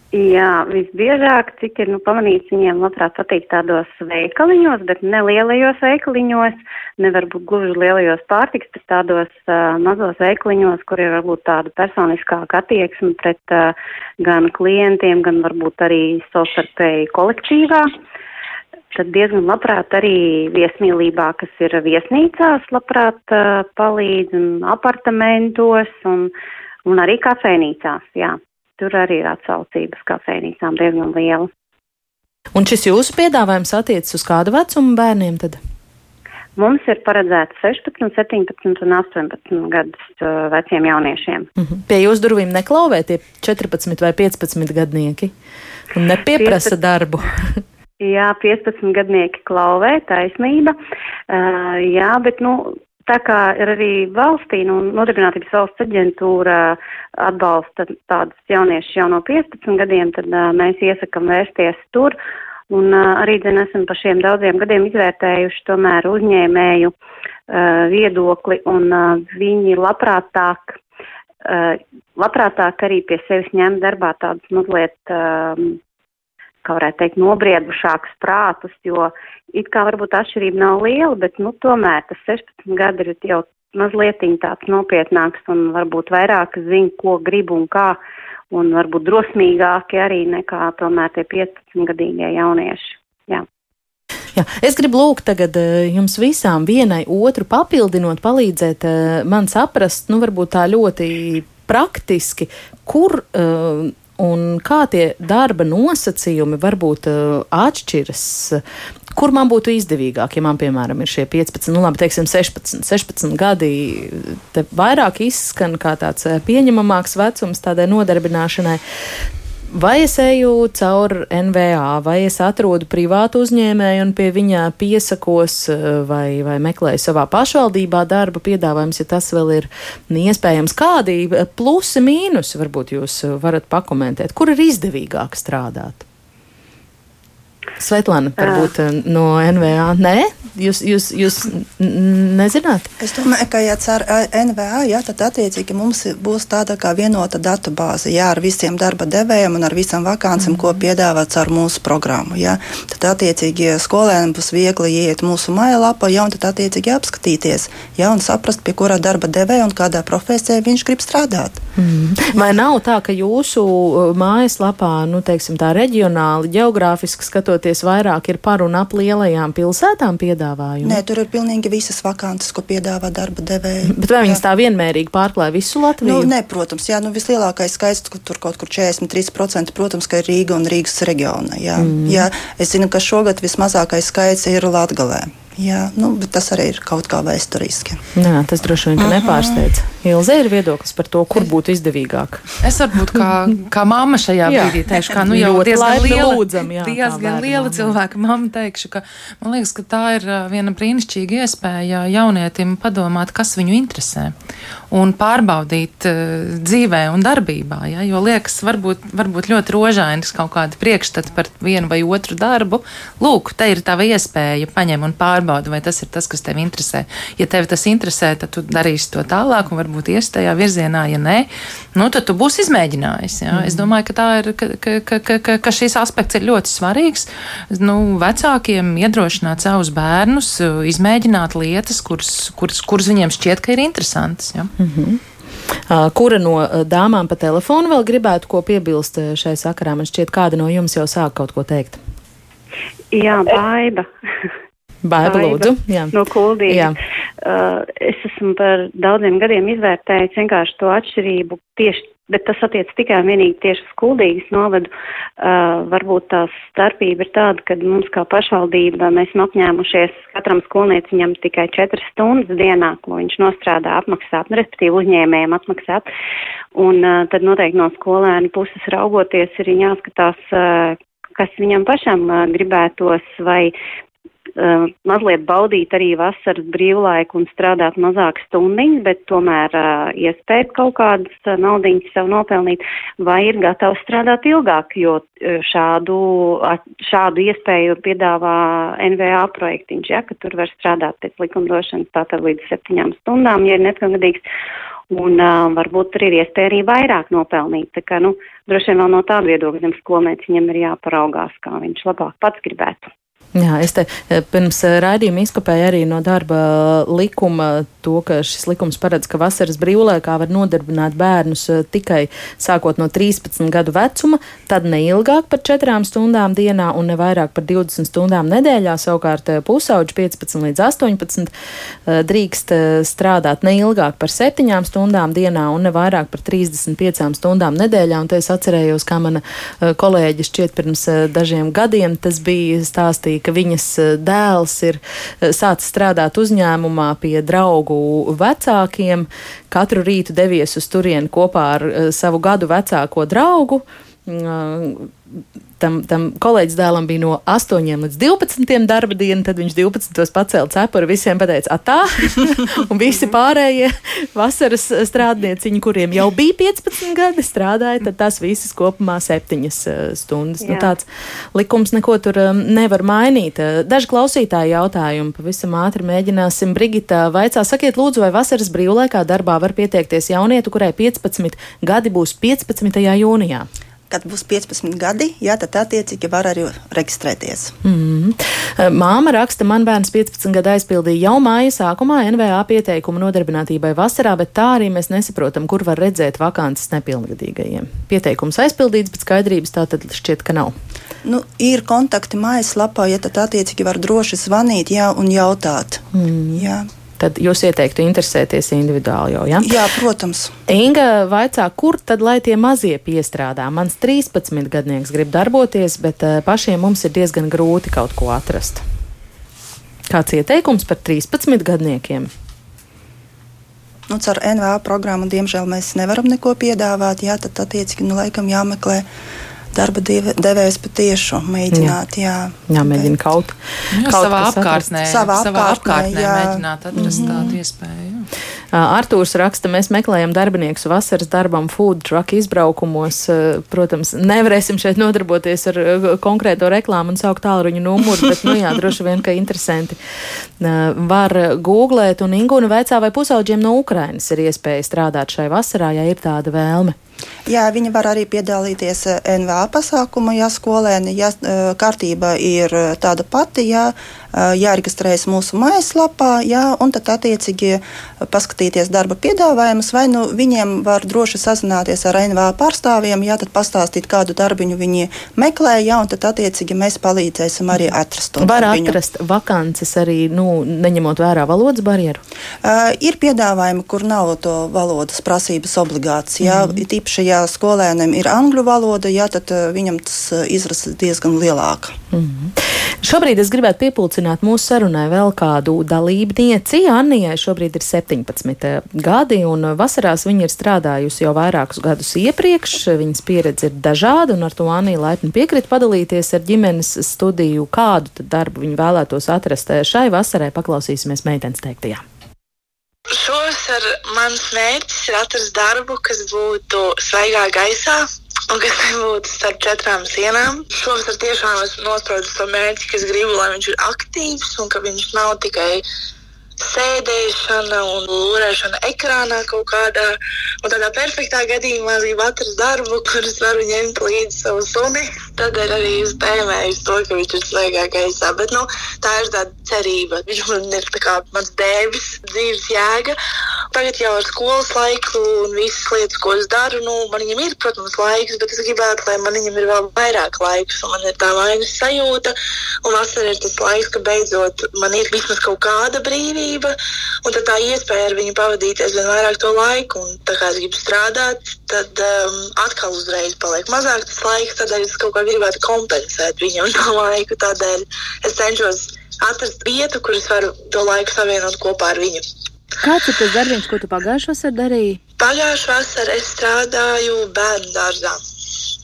Jā, visbiežāk, cik ir nu, pamanīts, viņiem labprāt patīk tādos veikaliņos, bet ne lielajos veikaliņos, nevar būt gluži lielajos pārtiks, bet tādos uh, mazos veikaliņos, kur ir varbūt tāda personiskāka attieksme pret uh, gan klientiem, gan varbūt arī savstarpēji kolektīvā. Tad diezgan labprāt arī viesmīlībā, kas ir viesnīcās, labprāt uh, palīdz un apartamentos un, un arī kafejnīcās, jā. Tur arī ir atsaucības kafejnīcām diezgan liela. Un šis jūsu piedāvājums attiecas uz kādu vecumu bērniem tad? Mums ir paredzēts 16, 17 un 18 gadus uh, veciem jauniešiem. Mm -hmm. Pie jūsu durvīm neklauvē tie 14 vai 15 gadnieki un nepieprasa 15... darbu. jā, 15 gadnieki klauvē, taisnība. Uh, jā, bet, nu, Tā kā ir arī valstī, nu, nodarbinātības valsts aģentūra atbalsta tādus jauniešus jau no 15 gadiem, tad uh, mēs iesakam vērsties tur. Un uh, arī, zin, esam pa šiem daudziem gadiem izvērtējuši tomēr uzņēmēju uh, viedokli, un uh, viņi labprātāk, uh, labprātāk arī pie sevis ņem darbā tādus mazliet uh, kā varētu teikt, nobriedušākus prātus, jo it kā varbūt atšķirība nav liela, bet, nu, tomēr tas 16 gadi ir jau mazliet tāds nopietnāks un varbūt vairāk zina, ko grib un kā, un varbūt drosmīgāki arī nekā tomēr tie 15-gadīgie jaunieši. Jā. Jā, es gribu lūgt tagad uh, jums visām vienai otru papildinot, palīdzēt uh, man saprast, nu varbūt tā ļoti praktiski, kur uh, un kā tie darba nosacījumi varbūt uh, atšķiras. Kur man būtu izdevīgāk, ja man, piemēram, ir šie 15, nu, labi, teiksim, 16, 16 gadi, te vairāk izskan kā tāds pieņemamāks vecums tādai nodarbināšanai. Vai es eju cauri NVA, vai es atrodu privātu uzņēmēju un pie viņa piesakos, eh, vai, vai meklēju savā pašvaldībā darba piedāvājums, ja tas vēl ir iespējams. Kādi plusi, mīnusi varbūt jūs varat pakomentēt? Kur ir izdevīgāk strādāt? Svetlana, varbūt uh, no NVA. Nē, jūs, jūs, jūs nezināt? Es domāju, ka, ja ar NVA, jā, tad attiecīgi mums būs tāda kā vienota datu bāze, jā, ar visiem darba devējiem un ar visam vakancēm, mm. ko mhm. piedāvāts ar mūsu programmu. Jā. Tad attiecīgi skolēniem būs viegli ieiet mūsu mājaslapā, jā, un tad attiecīgi apskatīties, jā, un saprast, pie kurā darba devēja un kādā profesijā viņš grib strādāt. Mm. Vai nav tā, ka jūsu mājaslapā, nu, teiksim, tā reģionāli, geogrāfiski skatoties, skatoties vairāk, ir par un ap lielajām pilsētām piedāvājumi? Nē, tur ir pilnīgi visas vakances, ko piedāvā darba devēji. Bet vai viņas tā vienmērīgi pārklāja visu Latviju? Nu, nē, protams, jā, nu, vislielākais skaits, tur kaut kur 43%, protams, ka ir Rīga un Rīgas reģiona. Jā. Mm. jā, es zinu, ka šogad vismazākais skaits ir Latgalē. Jā, nu, bet tas arī ir kaut kā vēsturiski. Jā, tas droši vien nepārsteidz. Ilze ir viedoklis par to, kur būtu izdevīgāk. Es varbūt kā, kā mamma šajā brīdī teikšu, ka nu, jau diezgan liela, lūdzam, jā, diezgan liela mamma. cilvēka mamma teikšu, ka man liekas, ka tā ir viena brīnišķīga iespēja jaunietim padomāt, kas viņu interesē un pārbaudīt uh, dzīvē un darbībā. Ja? Jo liekas, varbūt, varbūt ļoti rožainas kaut kāda priekšstata par vienu vai otru darbu. Lūk, te ir tava iespēja paņem un pārbauda, vai tas ir tas, kas tev interesē. Ja tev tas interesē, tad tu darīsi to tālāk, un varbūt ies tajā virzienā, ja nē, nu, tad tu būsi izmēģinājis. Ja? Mm. Es domāju, ka, ir, ka, ka, ka, ka, ka šis aspekts ir ļoti svarīgs. Nu, vecākiem iedrošināt savus bērnus, izmēģināt lietas, kuras, kuras, kuras viņiem šķiet, ka ir interesantas. Ja? Mm -hmm. Kura no dāmām pa telefonu vēl gribētu ko piebilst šai sakarā? Man šķiet, kāda no jums jau sāk kaut ko teikt. Jā, baiba. Baiba, lūdzu. Jā. No kuldīgas. Uh, es esmu par daudziem gadiem izvērtējis vienkārši to atšķirību tieši, bet tas attiec tikai un vienīgi tieši uz kuldīgas novadu. Uh, varbūt tā starpība ir tāda, ka mums kā pašvaldība mēs esam apņēmušies katram skolnieciņam tikai četras stundas dienā, ko viņš nostrādā apmaksāt, nu, respektīvi uzņēmējiem atmaksāt. Un uh, tad noteikti no skolēnu puses raugoties ir jāskatās, uh, kas viņam pašam uh, gribētos, vai uh, mazliet baudīt arī vasaras brīvlaiku un strādāt mazāk stundiņas, bet tomēr uh, iespēt kaut kādas uh, naudiņas sev nopelnīt, vai ir gatavs strādāt ilgāk, jo uh, šādu, šādu iespēju piedāvā NVA projektiņš, ja, ka tur var strādāt pēc likumdošanas tātad līdz septiņām stundām, ja ir nepilngadīgs. Un uh, varbūt tur ir iespēja arī vairāk nopelnīt. Tā kā, nu, droši vien vēl no tāda viedokļa skolnieks viņam ir jāparaugās, kā viņš labāk pats gribētu. Jā, es te eh, pirms eh, raidījuma izkopēju arī no darba likuma to, ka šis likums paredz, ka vasaras brīvlaikā var nodarbināt bērnus eh, tikai sākot no 13 gadu vecuma, tad ne ilgāk par 4 stundām dienā un ne vairāk par 20 stundām nedēļā. Savukārt pusauģi 15 līdz 18 drīkst strādāt ne ilgāk par 7 stundām dienā un ne vairāk par 35 stundām nedēļā. Un te es atcerējos, kā mana kolēģi šķiet pirms dažiem gadiem tas bija stāstījis ka viņas eh, dēls ir eh, sācis strādāt uzņēmumā pie draugu vecākiem. Katru rītu devies uz turieni kopā ar eh, savu gadu vecāko draugu mm, tam, tam kolēģis dēlam bija no 8 līdz 12 darba diena, tad viņš 12 pacēla cepuri, visiem pateica, atā, un visi pārējie vasaras strādnieciņi, kuriem jau bija 15 gadi, strādāja, tad tās visas kopumā 7 eh, stundas. Nu, Jā. Nu, tāds likums neko tur um, nevar mainīt. Eh, daži klausītāji jautājumu pavisam ātri mēģināsim. Brigita vaicā, sakiet lūdzu, vai vasaras brīvlaikā darbā var pieteikties jaunietu, kurai 15 gadi būs 15. jūnijā? Kad būs 15 gadi, jā, tad attiecīgi var arī reģistrēties. Mm -hmm. Māma raksta, man bērns 15 gadu aizpildīja jau māja sākumā NVA pieteikumu nodarbinātībai vasarā, bet tā arī mēs nesaprotam, kur var redzēt vakances nepilngadīgajiem. Pieteikums aizpildīts, bet skaidrības tā tad šķiet, ka nav. Nu, ir kontakti mājaslapā, ja tad attiecīgi var droši zvanīt jā, un jautāt. Mm. Jā tad jūs ieteiktu interesēties individuāli jau. Ja? Jā, protams. Inga vaicā, kur tad lai tie mazie piestrādā? Mans 13 gadnieks grib darboties, bet uh, pašiem mums ir diezgan grūti kaut ko atrast. Kāds ieteikums par 13 gadniekiem? Nu, ar NVA programmu, diemžēl, mēs nevaram neko piedāvāt. Jā, tad attiecīgi, nu, laikam jāmeklē darba devējs patiešu mēģināt. Jā, jā, jā mēģina kaut, jā, kaut savā apkārtnē, savā apkārtnē, apkārtnē jā. mēģināt atrast mm -hmm. tādu iespēju. Jā. Artūrs raksta, mēs meklējam darbiniekus vasaras darbam, food truck izbraukumos. Protams, nevarēsim šeit nodarboties ar konkrēto reklāmu un saukt tālruņa numuru, bet, nu jā, droši vien, ka interesanti var googlēt. Un Ingūna veicā, vai pusauģiem no Ukrainas ir iespēja strādāt šai vasarā, ja ir tāda vēlme. Jā, viņi var arī piedalīties eh, NVA pasākumā, ja skolēni, ja eh, kārtība ir eh, tāda pati, jā, jāreģistrējas mūsu mājaslapā, jā, un tad attiecīgi paskatīties darba piedāvājumus, vai nu viņiem var droši sazināties ar NVA pārstāvjiem, jā, tad pastāstīt, kādu darbiņu viņi meklē, jā, un tad attiecīgi mēs palīdzēsim arī atrast to. Var darbiņu. atrast vakances arī, nu, neņemot vērā valodas barjeru? Uh, ir piedāvājumi, kur nav to valodas prasības obligāts, jā, mm -hmm īpaši, ja skolēnam ir angļu valoda, jā, tad uh, viņam tas uh, izrasa diezgan lielāka. Mm. Šobrīd es gribētu piepulcināt mūsu sarunai vēl kādu dalībnieci. Annijai šobrīd ir 17 uh, gadi, un vasarās viņa ir strādājusi jau vairākus gadus iepriekš. Viņas pieredze ir dažāda, un ar to Anija laipni piekrīt padalīties ar ģimenes studiju, kādu darbu viņa vēlētos atrast šai vasarai. Paklausīsimies meitenes teiktajā. Šovasar mans mērķis ir atrast darbu, kas būtu svaigā gaisā un kas nebūtu starp četrām sienām. Šovasar tiešām esmu nospraudis to mērķi, kas gribu, lai viņš ir aktīvs un ka viņš nav tikai sēdēšana un lūrēšana ekrānā kaut kādā. Un tādā perfektā gadījumā gribu atrast darbu, kurus varu ņemt līdzi savu suni. Tādēļ arī es tēmēju to, ka viņš ir svaigā gaisā. Bet nu, tā ir tāda cerība. Viņš man ir kā mans dēvis, dzīves jēga. Tagad jau ar skolas laiku un visas lietas, ko es daru, nu, man viņam ir, protams, laiks, bet es gribētu, lai man viņam ir vēl vairāk laiks. Man ir tā vainas sajūta, un vasarā ir tas laiks, ka beidzot man ir vismaz kaut kāda brīvība brīvība, un tā iespēja ar viņu pavadīties vien vairāk to laiku. Un, tā kā es gribu strādāt, tad um, atkal uzreiz paliek mazāk tas laiks, tādēļ es kaut kā gribētu kompensēt viņam to laiku. Tādēļ es cenšos atrast vietu, kur es varu to laiku savienot kopā ar viņu. Kāds ir tas darbs, ko tu pagājušā vasarā darīji? Pagājušā vasarā es strādāju bērnu dārzā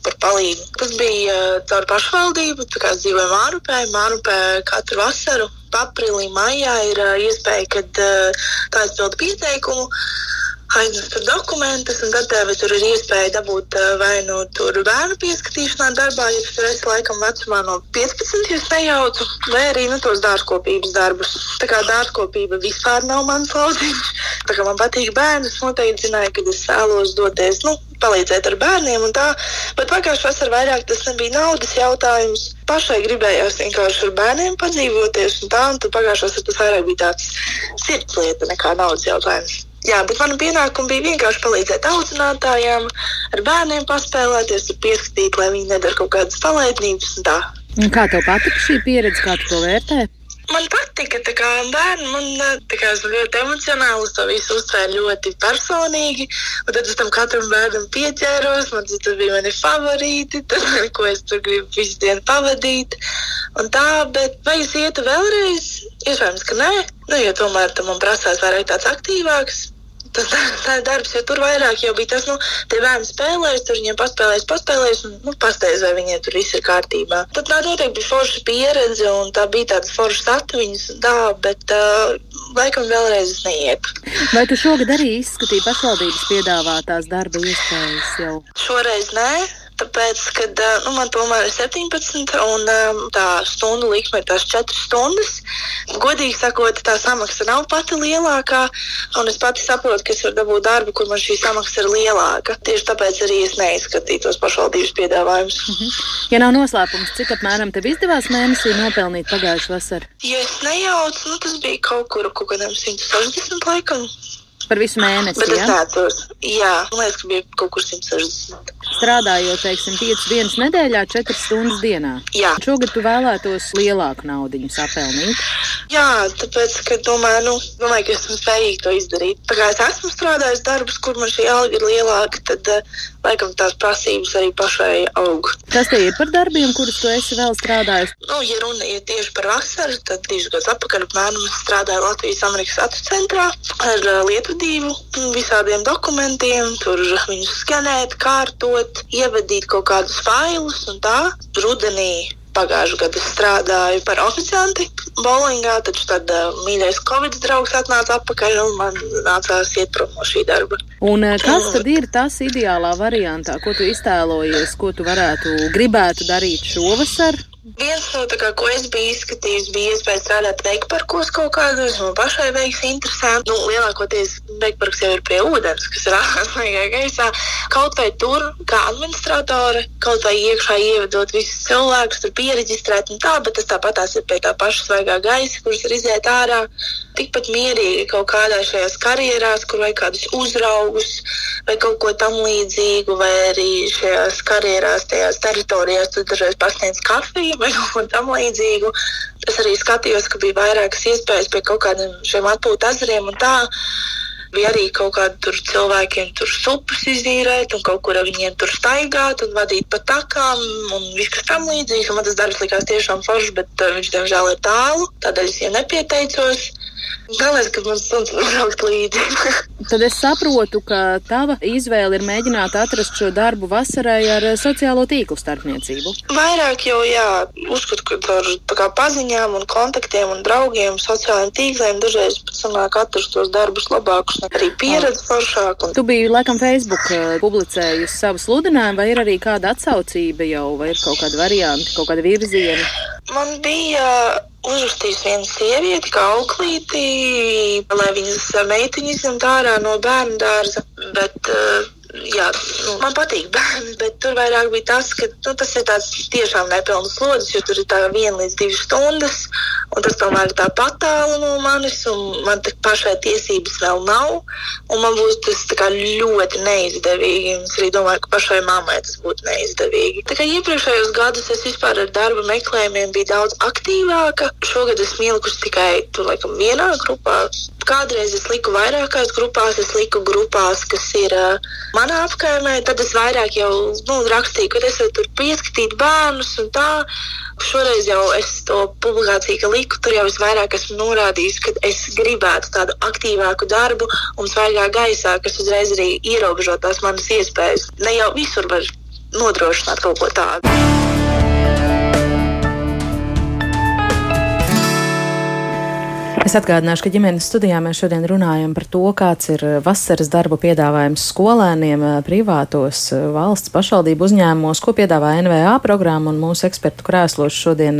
par palīdzību. Tas bija uh, caur pašvaldību, tā kā es dzīvoju Mārupē. Mārupē katru vasaru, aprīlī, maijā ir iespēja, kad tā aizpilda pieteikumu aiznes tur dokumentus, un tad tev tur ir iespēja dabūt vai nu tur bērnu pieskatīšanā darbā, ja tu esi laikam vecumā no 15, ja nejaucu, vai arī nu, tos dārzkopības darbus. Tā kā dārzkopība vispār nav mans lauciņš. Tā kā man patīk bērni, es noteikti zināju, ka es vēlos doties, nu, palīdzēt ar bērniem un tā. Bet pagājušā vasarā vairāk tas nebija naudas jautājums. Pašai gribējās vienkārši ar bērniem padzīvoties un tā, un tad pagājušā vasarā tas vairāk bija tāds sirds lieta nekā naudas jautājums. Jā, bet mana pienākuma bija vienkārši palīdzēt audzinātājiem, ar bērniem paspēlēties, pieskatīt, lai viņi nedara kaut kādas palaidnības. Kā tev patika šī pieredze, kā tu to vērtē? Man patika, tā kā bērni, man kā, esmu ļoti emocionāli, to visu uztvēru ļoti personīgi. Un tad es tam katram bērnam pieķēros, man tas bija mani favorīti, tas, ko es tur gribu visu dienu pavadīt. Un tā, bet vai es ietu vēlreiz? Iespējams, ka nē, nu, jo tomēr tam man prasās vairāk tāds aktīvāks tas tā darbs, jo tur vairāk jau bija tas, nu, tie bērni spēlēs, tur viņiem paspēlēs, paspēlēs, un, nu, pastāvēs, vai viņiem tur viss ir kārtībā. Tad tā noteikti bija forša pieredze, un tā bija tādas foršas atmiņas, tā, bet uh, laikam vēlreiz es neietu. Vai tu šogad arī izskatīji pašvaldības piedāvātās darba iespējas jau? Šoreiz nē. Tāpēc, ka nu, man tomēr ir 17 un tā stundu likme ir tās 4 stundas. Godīgi sakot, tā samaksa nav pati lielākā, un es pati saprotu, ka es varu dabūt darbu, kur man šī samaksa ir lielāka. Tieši tāpēc arī es neizskatīju pašvaldības piedāvājumus. Mm -hmm. Ja nav noslēpums, cik apmēram tev izdevās mēnesī nopelnīt pagājušā vasarā? Ja es nejaucu, nu, tas bija kaut kur kaut kādiem 160 laikam. Par visu mēnesi. Bet ja? neatceros. Jā, man liekas, ka bija kaut kur 160. Strādājot, teiksim, 5 dienas nedēļā, 4 stundas dienā. Jā. Šogad tu vēlētos lielāku naudu sapelnīt. Jā, tāpēc, ka domāju, nu, domāju, ka esmu spējīga to izdarīt. Tā kā es esmu strādājis darbus, kur man šī alga ir lielāka, tad uh, laikam tās prasības arī pašai aug. Kas tie ir par darbiem, kurus tu esi vēl strādājis? Nu, ja runa ir tieši par vasaru, tad divus gadus atpakaļ apmēram strādāju Latvijas Amerikas Atu centrā ar uh, lietvedību, visādiem dokumentiem, tur viņus skanēt, kārtot, ievadīt kaut kādus failus un tā. Rudenī Pagājušajā gadā strādāju par oficianti bowlingā, taču tad uh, mīļais Covid draugs atnāca atpakaļ un man nācās iet prom no šī darba. Un kas tad ir tas ideālā variantā, ko tu iztēlojies, ko tu varētu gribētu darīt šovasar? Viens no tā, kā, ko es biju izskatījis, bija iespēja strādāt veikparkos kaut kādos, man pašai veiks interesanti. Nu, lielākoties veikparks jau ir pie ūdens, kas ir ārkārtīgi gaisā. Kaut vai tur, kā administratore, kaut vai iekšā ievedot visus cilvēkus, tur pieregistrēt un tā, bet tas tāpatās ir pie tā paša svaigā gaisa, kurš ir iziet ārā. Tikpat mierīgi kaut kādā šajās karjerās, kur vajag kādus uzraugus vai kaut ko tam līdzīgu, vai arī šajās karjerās, tajās teritorijās, tur dažreiz pasniedz kafiju vai kaut ko tam līdzīgu. Es arī skatījos, ka bija vairākas iespējas pie kaut kādiem šiem atpūtas ezeriem un tā. Bija arī kaut kādi tur cilvēkiem tur supas izīrēt, un kaut kur ar viņiem tur staigāt un vadīt pa takām, un viss, kas tam līdzīgs. Man tas darbs likās tiešām foršs, bet uh, viņš, diemžēl, ir tālu. Tādēļ es viņam nepieteicos. Galvenais, ka man suns braukt līdzi. Tad es saprotu, ka tava izvēle ir mēģināt atrast šo darbu vasarai ar eh, sociālo tīklu starpniecību. Vairāk jau, jā, uzskatu, ka ar paziņām un kontaktiem un draugiem, sociālajiem tīkliem dažreiz pat sanāk atrast tos darbus labākus, arī pieredzi foršāku. Un... Tu biji laikam Facebook eh, publicējusi savu sludinājumu, vai ir arī kāda atsaucība jau, vai ir kaut kāda varianti, kaut kāda virziena? Man bija uzrakstījis viena sieviete, kā auklīti, lai viņas meitiņas izņemtu ārā no bērnu dārza. Bet, uh, jā, nu, man patīk bērni, bet tur vairāk bija tas, ka nu, tas ir tāds tiešām nepilns slodzes, jo tur ir tā viena līdz divas stundas, un tas tomēr ir tā patālu no manis, un man te pašai tiesības vēl nav, un man būs tas kā, ļoti neizdevīgi. Es arī domāju, ka pašai mammai tas būtu neizdevīgi. Tā kā iepriekšējos gadus es vispār ar darba meklējumiem biju daudz aktīvāka. Šogad esmu ielikusi tikai tur, laikam, vienā grupā. Kādreiz es liku vairākās grupās, es liku grupās, kas ir uh, manā apkaimē, tad es vairāk jau nu, rakstīju, ka es tur pieskatīt bērnus un tā. Šoreiz jau es to publikāciju, ka liku, tur jau es vairāk esmu norādījis, ka es gribētu tādu aktīvāku darbu un svaigā gaisā, kas uzreiz arī ierobežo tās manas iespējas. Ne jau visur var nodrošināt kaut ko tādu. Es atgādināšu, ka ģimenes studijā mēs šodien runājam par to, kāds ir vasaras darba piedāvājums skolēniem privātos valsts pašvaldību uzņēmumos, ko piedāvā NVA programma un mūsu ekspertu krēslos šodien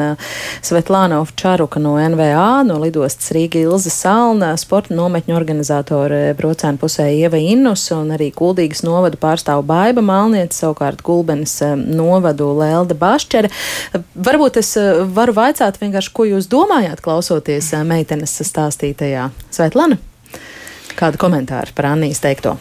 Svetlāna Ovčaruka no NVA, no lidostas Rīga Ilza Salna, sporta nometņu organizatore Brocēna pusē Ieva Innus un arī Kuldīgas novadu pārstāvu Baiba Malniece, savukārt Gulbenes novadu Lelda Bašķere. Varbūt es varu vaicāt vienkārši, ko jūs domājāt klausoties meitenes stāstītajā. Svetlana, kādu komentāru par Annijas teikto?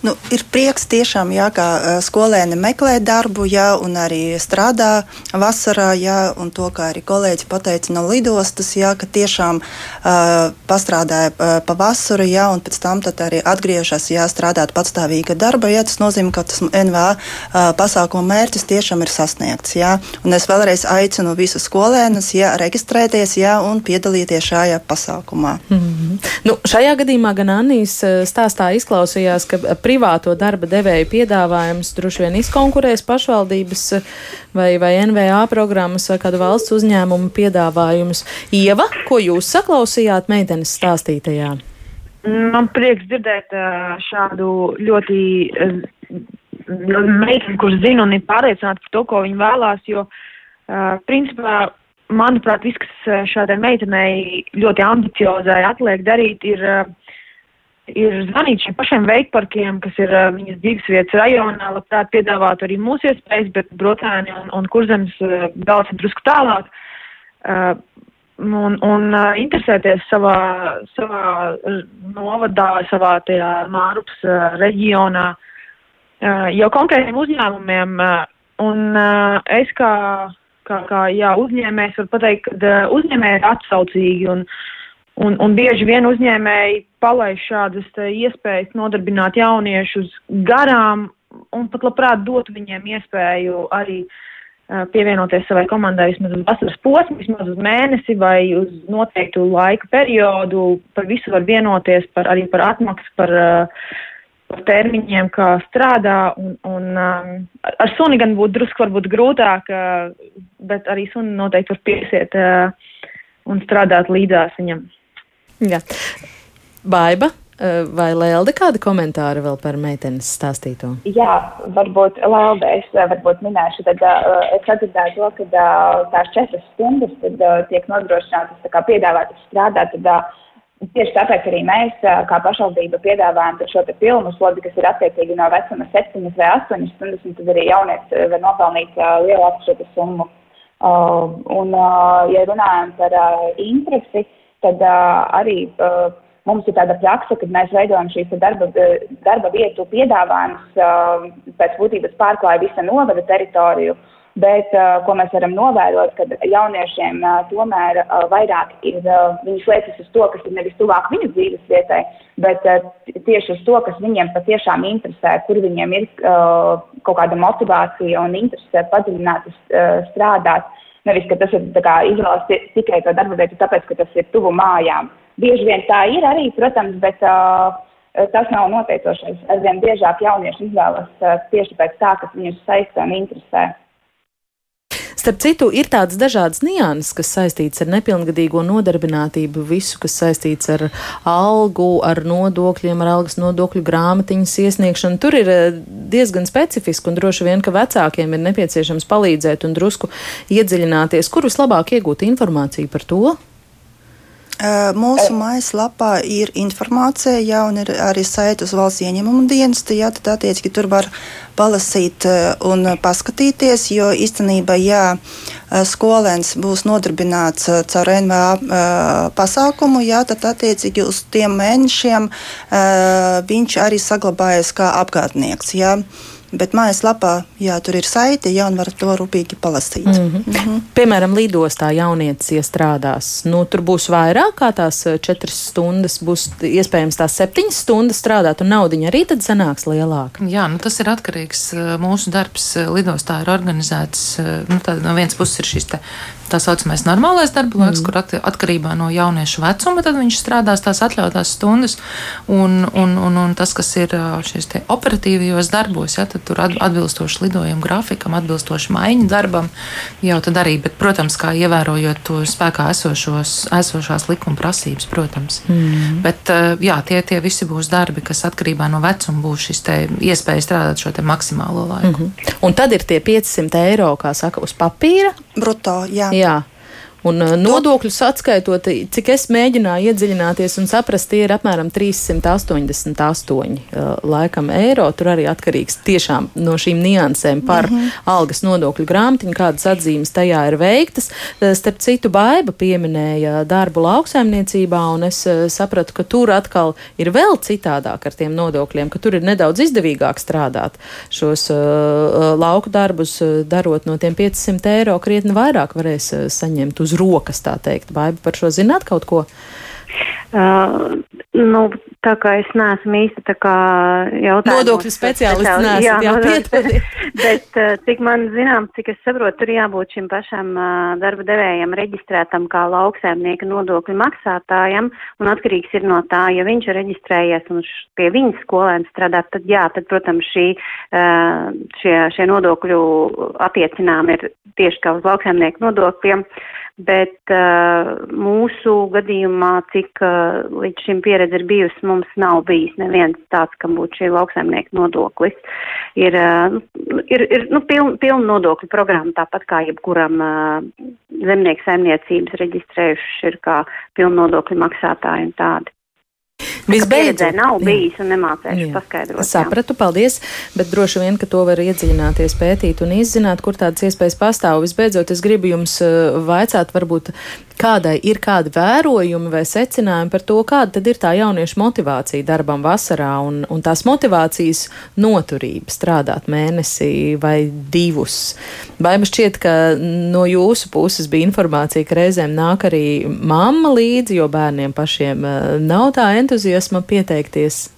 Nu, ir prieks tiešām, jā, ka skolēni meklē darbu, un arī strādā vasarā, un to, kā arī kolēģi pateica no lidostas, jā, ka tiešām uh, pastrādāja uh, pavasaru, jā, un pēc tam arī atgriežas, jā, strādāt patstāvīga darba, jā, tas nozīmē, ka tas NVA uh, pasākuma mērķis tiešām ir sasniegts, jā, un es vēlreiz aicinu visus skolēnus, jā, reģistrēties, jā, un piedalīties šajā pasākumā. Mm -hmm. nu, šajā gadījumā gan Annijas stāstā izklausījās, ka privāto darba devēju piedāvājums droši vien izkonkurēs pašvaldības vai, vai NVA programmas vai kādu valsts uzņēmumu piedāvājumus. Ieva, ko jūs saklausījāt meitenes stāstītajā? Man prieks dzirdēt šādu ļoti meitene, kurš zina un ir pārliecināta par to, ko viņa vēlās, jo, principā, manuprāt, viss, kas šādai meitenei ļoti ambiciozai atliek darīt, ir, ir zvanīt šiem pašiem veikparkiem, kas ir uh, viņas dzīvesvietas rajonā, labprāt piedāvāt arī mūsu iespējas, bet brotēni un, un kurzems uh, daudz drusku tālāk. Uh, un, un uh, interesēties savā, savā novadā, savā tajā Mārupas uh, reģionā, uh, jau konkrētiem uzņēmumiem. Uh, un uh, es kā, kā, kā jā, uzņēmējs varu pateikt, ka uh, uzņēmēji ir atsaucīgi un, un, un bieži vien uzņēmēji palaiž šādas iespējas nodarbināt jauniešus garām un pat labprāt dot viņiem iespēju arī uh, pievienoties savai komandai vismaz uz vasaras posmu, vismaz uz mēnesi vai uz noteiktu laika periodu. Par visu var vienoties, par, arī par atmaksu, par, par termiņiem, kā strādā. Un, un, ar suni gan būtu drusku varbūt grūtāk, bet arī suni noteikti var piesiet un strādāt līdzās viņam. Jā. Baiba, Eh, vai Lelde kādi komentāri vēl par meitenes stāstīto? Jā, varbūt Lelde, es eh, varbūt minēšu, tad uh, es atdzirdēju to, ka uh, tās četras stundas tad, uh, tiek nodrošinātas, tā kā piedāvātas strādāt, tad uh, Tieši tāpēc arī mēs, kā pašvaldība, piedāvājam šo pilnu slodi, kas ir attiecīgi no vecuma 7 vai 8 stundas, un tad arī jaunietis var nopelnīt lielāku šo summu. Un, ja runājam par interesi, tad arī Mums ir tāda praksa, ka mēs veidojam šīs darba, darba vietu piedāvājumus, pēc būtības pārklāja visa novada teritoriju, bet ko mēs varam novērot, ka jauniešiem tomēr vairāk ir, viņi slēpjas uz to, kas ir nevis tuvāk viņu dzīves vietai, bet tieši uz to, kas viņiem patiešām interesē, kur viņiem ir kaut kāda motivācija un interese padziļināti strādāt. Nevis, ka tas ir izvēles tikai to darba vietu, tāpēc, ka tas ir tuvu mājām. Bieži vien tā ir arī, protams, bet uh, tas nav noteicošais. Aizvien biežāk jaunieši izvēlas uh, tieši pēc tā, kas viņus saista un interesē. Starp citu, ir tādas dažādas nianses, kas saistīts ar nepilngadīgo nodarbinātību, visu, kas saistīts ar algu, ar nodokļiem, ar algas nodokļu grāmatiņas iesniegšanu. Tur ir diezgan specifiski un droši vien, ka vecākiem ir nepieciešams palīdzēt un drusku iedziļināties, kur vislabāk iegūt informāciju par to. Mūsu mājaslapā ir informācija, jā, un ir arī saita uz valsts ieņemumu dienestu. Jā, tad attiecīgi tur var palasīt un paskatīties, jo īstenībā, ja skolēns būs nodarbināts caur NVA pasākumu, jā, tad attiecīgi uz tiem mēnešiem viņš arī saglabājas kā apgādnieks. Jā. Bet mājaslapā, jā, tur ir saite, jā, un var to rūpīgi palasīt. Mm -hmm. Mm -hmm. Piemēram, lidostā jaunietis iestrādās. Nu, tur būs vairāk kā tās eh, četras stundas, būs iespējams tās septiņas stundas strādāt, un naudiņa arī tad sanāks lielāka. Jā, nu, tas ir atkarīgs. Eh, mūsu darbs eh, lidostā ir organizēts. Nu, no vienas puses ir šis tā saucamais normālais darba laiks, mm. kur atkarībā no jauniešu vecuma viņš strādās tās atļautās stundas, un, un, un, un tas, kas ir šīs operatīvajos darbos, ja, tad tur atbilstoši lidojuma grafikam, atbilstoši maiņu darbam, jau tad arī, bet, protams, kā ievērojot to spēkā esošos, esošās likuma prasības, protams. Mm. Bet, jā, tie, tie visi būs darbi, kas atkarībā no vecuma būs šis te iespēja strādāt šo te maksimālo laiku. Mm -hmm. Un tad ir tie 500 eiro, kā saka, uz papīra. Bruto, jā. jā. Yeah. Un uh, nodokļus atskaitot, cik es mēģināju iedziļināties un saprast, tie ir apmēram 388 uh, laikam eiro. Tur arī atkarīgs tiešām no šīm niansēm par mm -hmm. algas nodokļu grāmatiņu, kādas atzīmes tajā ir veiktas. Uh, starp citu, Baiba pieminēja darbu lauksaimniecībā, un es sapratu, ka tur atkal ir vēl citādāk ar tiem nodokļiem, ka tur ir nedaudz izdevīgāk strādāt šos uh, lauku darbus, darot no tiem 500 eiro krietni vairāk varēs saņemt uz uz rokas, tā teikt. Vai par šo zināt kaut ko? Uh, nu, tā kā es neesmu īsti tā kā jautājums. Nodokļu speciālists neesat, jā, jā pietodiet. Bet, uh, cik man zinām, cik es saprotu, tur jābūt šim pašam uh, darba devējam reģistrētam kā lauksēmnieka nodokļu maksātājam, un atkarīgs ir no tā, ja viņš ir reģistrējies un pie viņas skolēns strādā, tad jā, tad, protams, šī, uh, šie, šie nodokļu attiecinām ir tieši kā uz lauksēmnieku nodokļiem. Bet uh, mūsu gadījumā, cik uh, līdz šim pieredze ir bijusi, mums nav bijis neviens tāds, kam būtu šī lauksaimnieka nodoklis. Ir, uh, ir, ir nu, pilna piln nodokļu programma, tāpat kā jebkuram uh, zemnieku saimniecības reģistrējuši ir kā pilna nodokļu maksātāji un tādi. Visbeidzot, nav bijis un nemācējuši jā. paskaidrot. Sapratu, paldies, bet droši vien, ka to var iedziļināties, pētīt un izzināt, kur tādas iespējas pastāv. Visbeidzot, es gribu jums eh, vaicāt, varbūt kādai ir kādi vērojumi vai secinājumi par to, kāda tad ir tā jauniešu motivācija darbam vasarā un, un tās motivācijas noturība strādāt mēnesī vai divus. Vai man šķiet, ka no jūsu puses bija informācija, ka reizēm nāk arī mamma līdzi, jo bērniem pašiem eh, nav tā entuziasma pieteikties.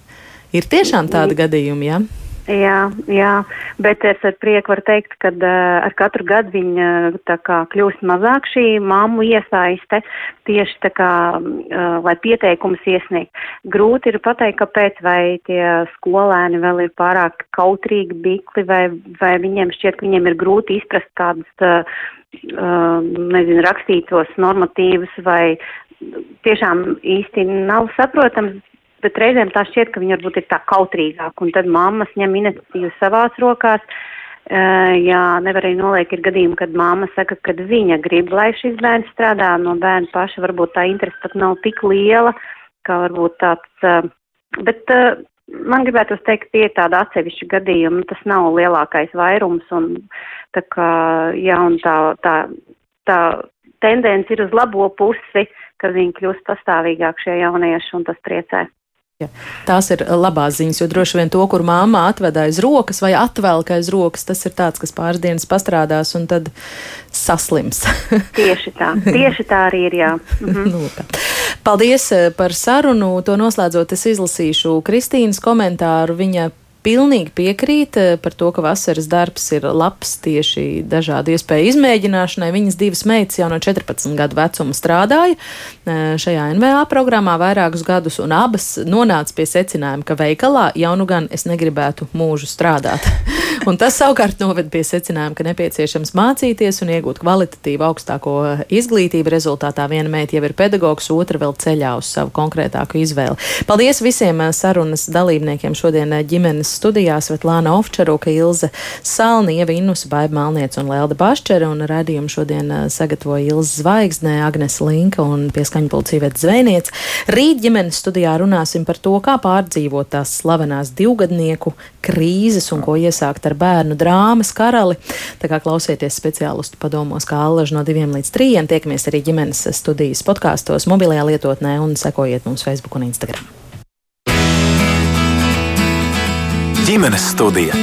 Ir tiešām tādi gadījumi, jā? Ja? Jā, jā, bet es ar prieku varu teikt, ka uh, ar katru gadu viņa tā kā kļūst mazāk šī mammu iesaiste tieši tā kā, uh, lai pieteikumus iesniegt. Grūti ir pateikt, kāpēc, vai tie skolēni vēl ir pārāk kautrīgi bikli, vai, vai viņiem šķiet, ka viņiem ir grūti izprast kādus, uh, uh, nezinu, rakstītos normatīvus, vai tiešām īsti nav saprotams bet reizēm tā šķiet, ka viņi varbūt ir tā kautrīgāk, un tad mammas ņem iniciatīvu savās rokās. Jā, nevar arī noliekt, ir gadījumi, kad māma saka, ka viņa grib, lai šis bērns strādā, no bērna paša varbūt tā interese pat nav tik liela, kā varbūt tāds, bet man gribētu teikt, tie ir tādi atsevišķi gadījumi, tas nav lielākais vairums, un tā kā, jā, un tā, tā, tā tendence ir uz labo pusi, ka viņi kļūst pastāvīgāk šie jaunieši, un tas priecē. Tās ir labās ziņas, jo droši vien to, kur māma atved aiz rokas vai atvelk aiz rokas, tas ir tāds, kas pāris dienas pastrādās un tad saslims. tieši tā, tieši tā arī ir. Mhm. nu, tā. Paldies eh, par sarunu. To noslēdzot, es izlasīšu Kristīnas komentāru. Viņa pilnīgi piekrīt eh, par to, ka vasaras darbs ir labs tieši dažādu iespēju izmēģināšanai. Viņas divas meitas jau no 14 gadu vecuma strādāja eh, šajā NVA programmā vairākus gadus, un abas nonāca pie secinājuma, ka veikalā jau nu gan es negribētu mūžu strādāt. un tas savukārt noved pie secinājuma, ka nepieciešams mācīties un iegūt kvalitatīvu augstāko izglītību. Rezultātā viena meita jau ir pedagogs, otra vēl ceļā uz savu konkrētāku izvēli. Paldies visiem eh, sarunas dalībniekiem šodien ģimenes studijā Svetlāna Ovčaruka, Ilze Salnieva, Innus Baiba Malniec un Lelda Bašķere, un radījumu šodien sagatavoja Ilze Zvaigznē, Agnes Linka un pieskaņpulcī Vet Zvēniec. Rīt ģimenes studijā runāsim par to, kā pārdzīvot tās slavenās divgadnieku krīzes un ko iesākt ar bērnu drāmas karali. Tā kā klausieties speciālistu padomos, kā allaž no diviem līdz trījiem, tiekamies arī ģimenes studijas podkāstos, mobilajā lietotnē un sekojiet mums Facebook un Instagram. Ģimenes studija.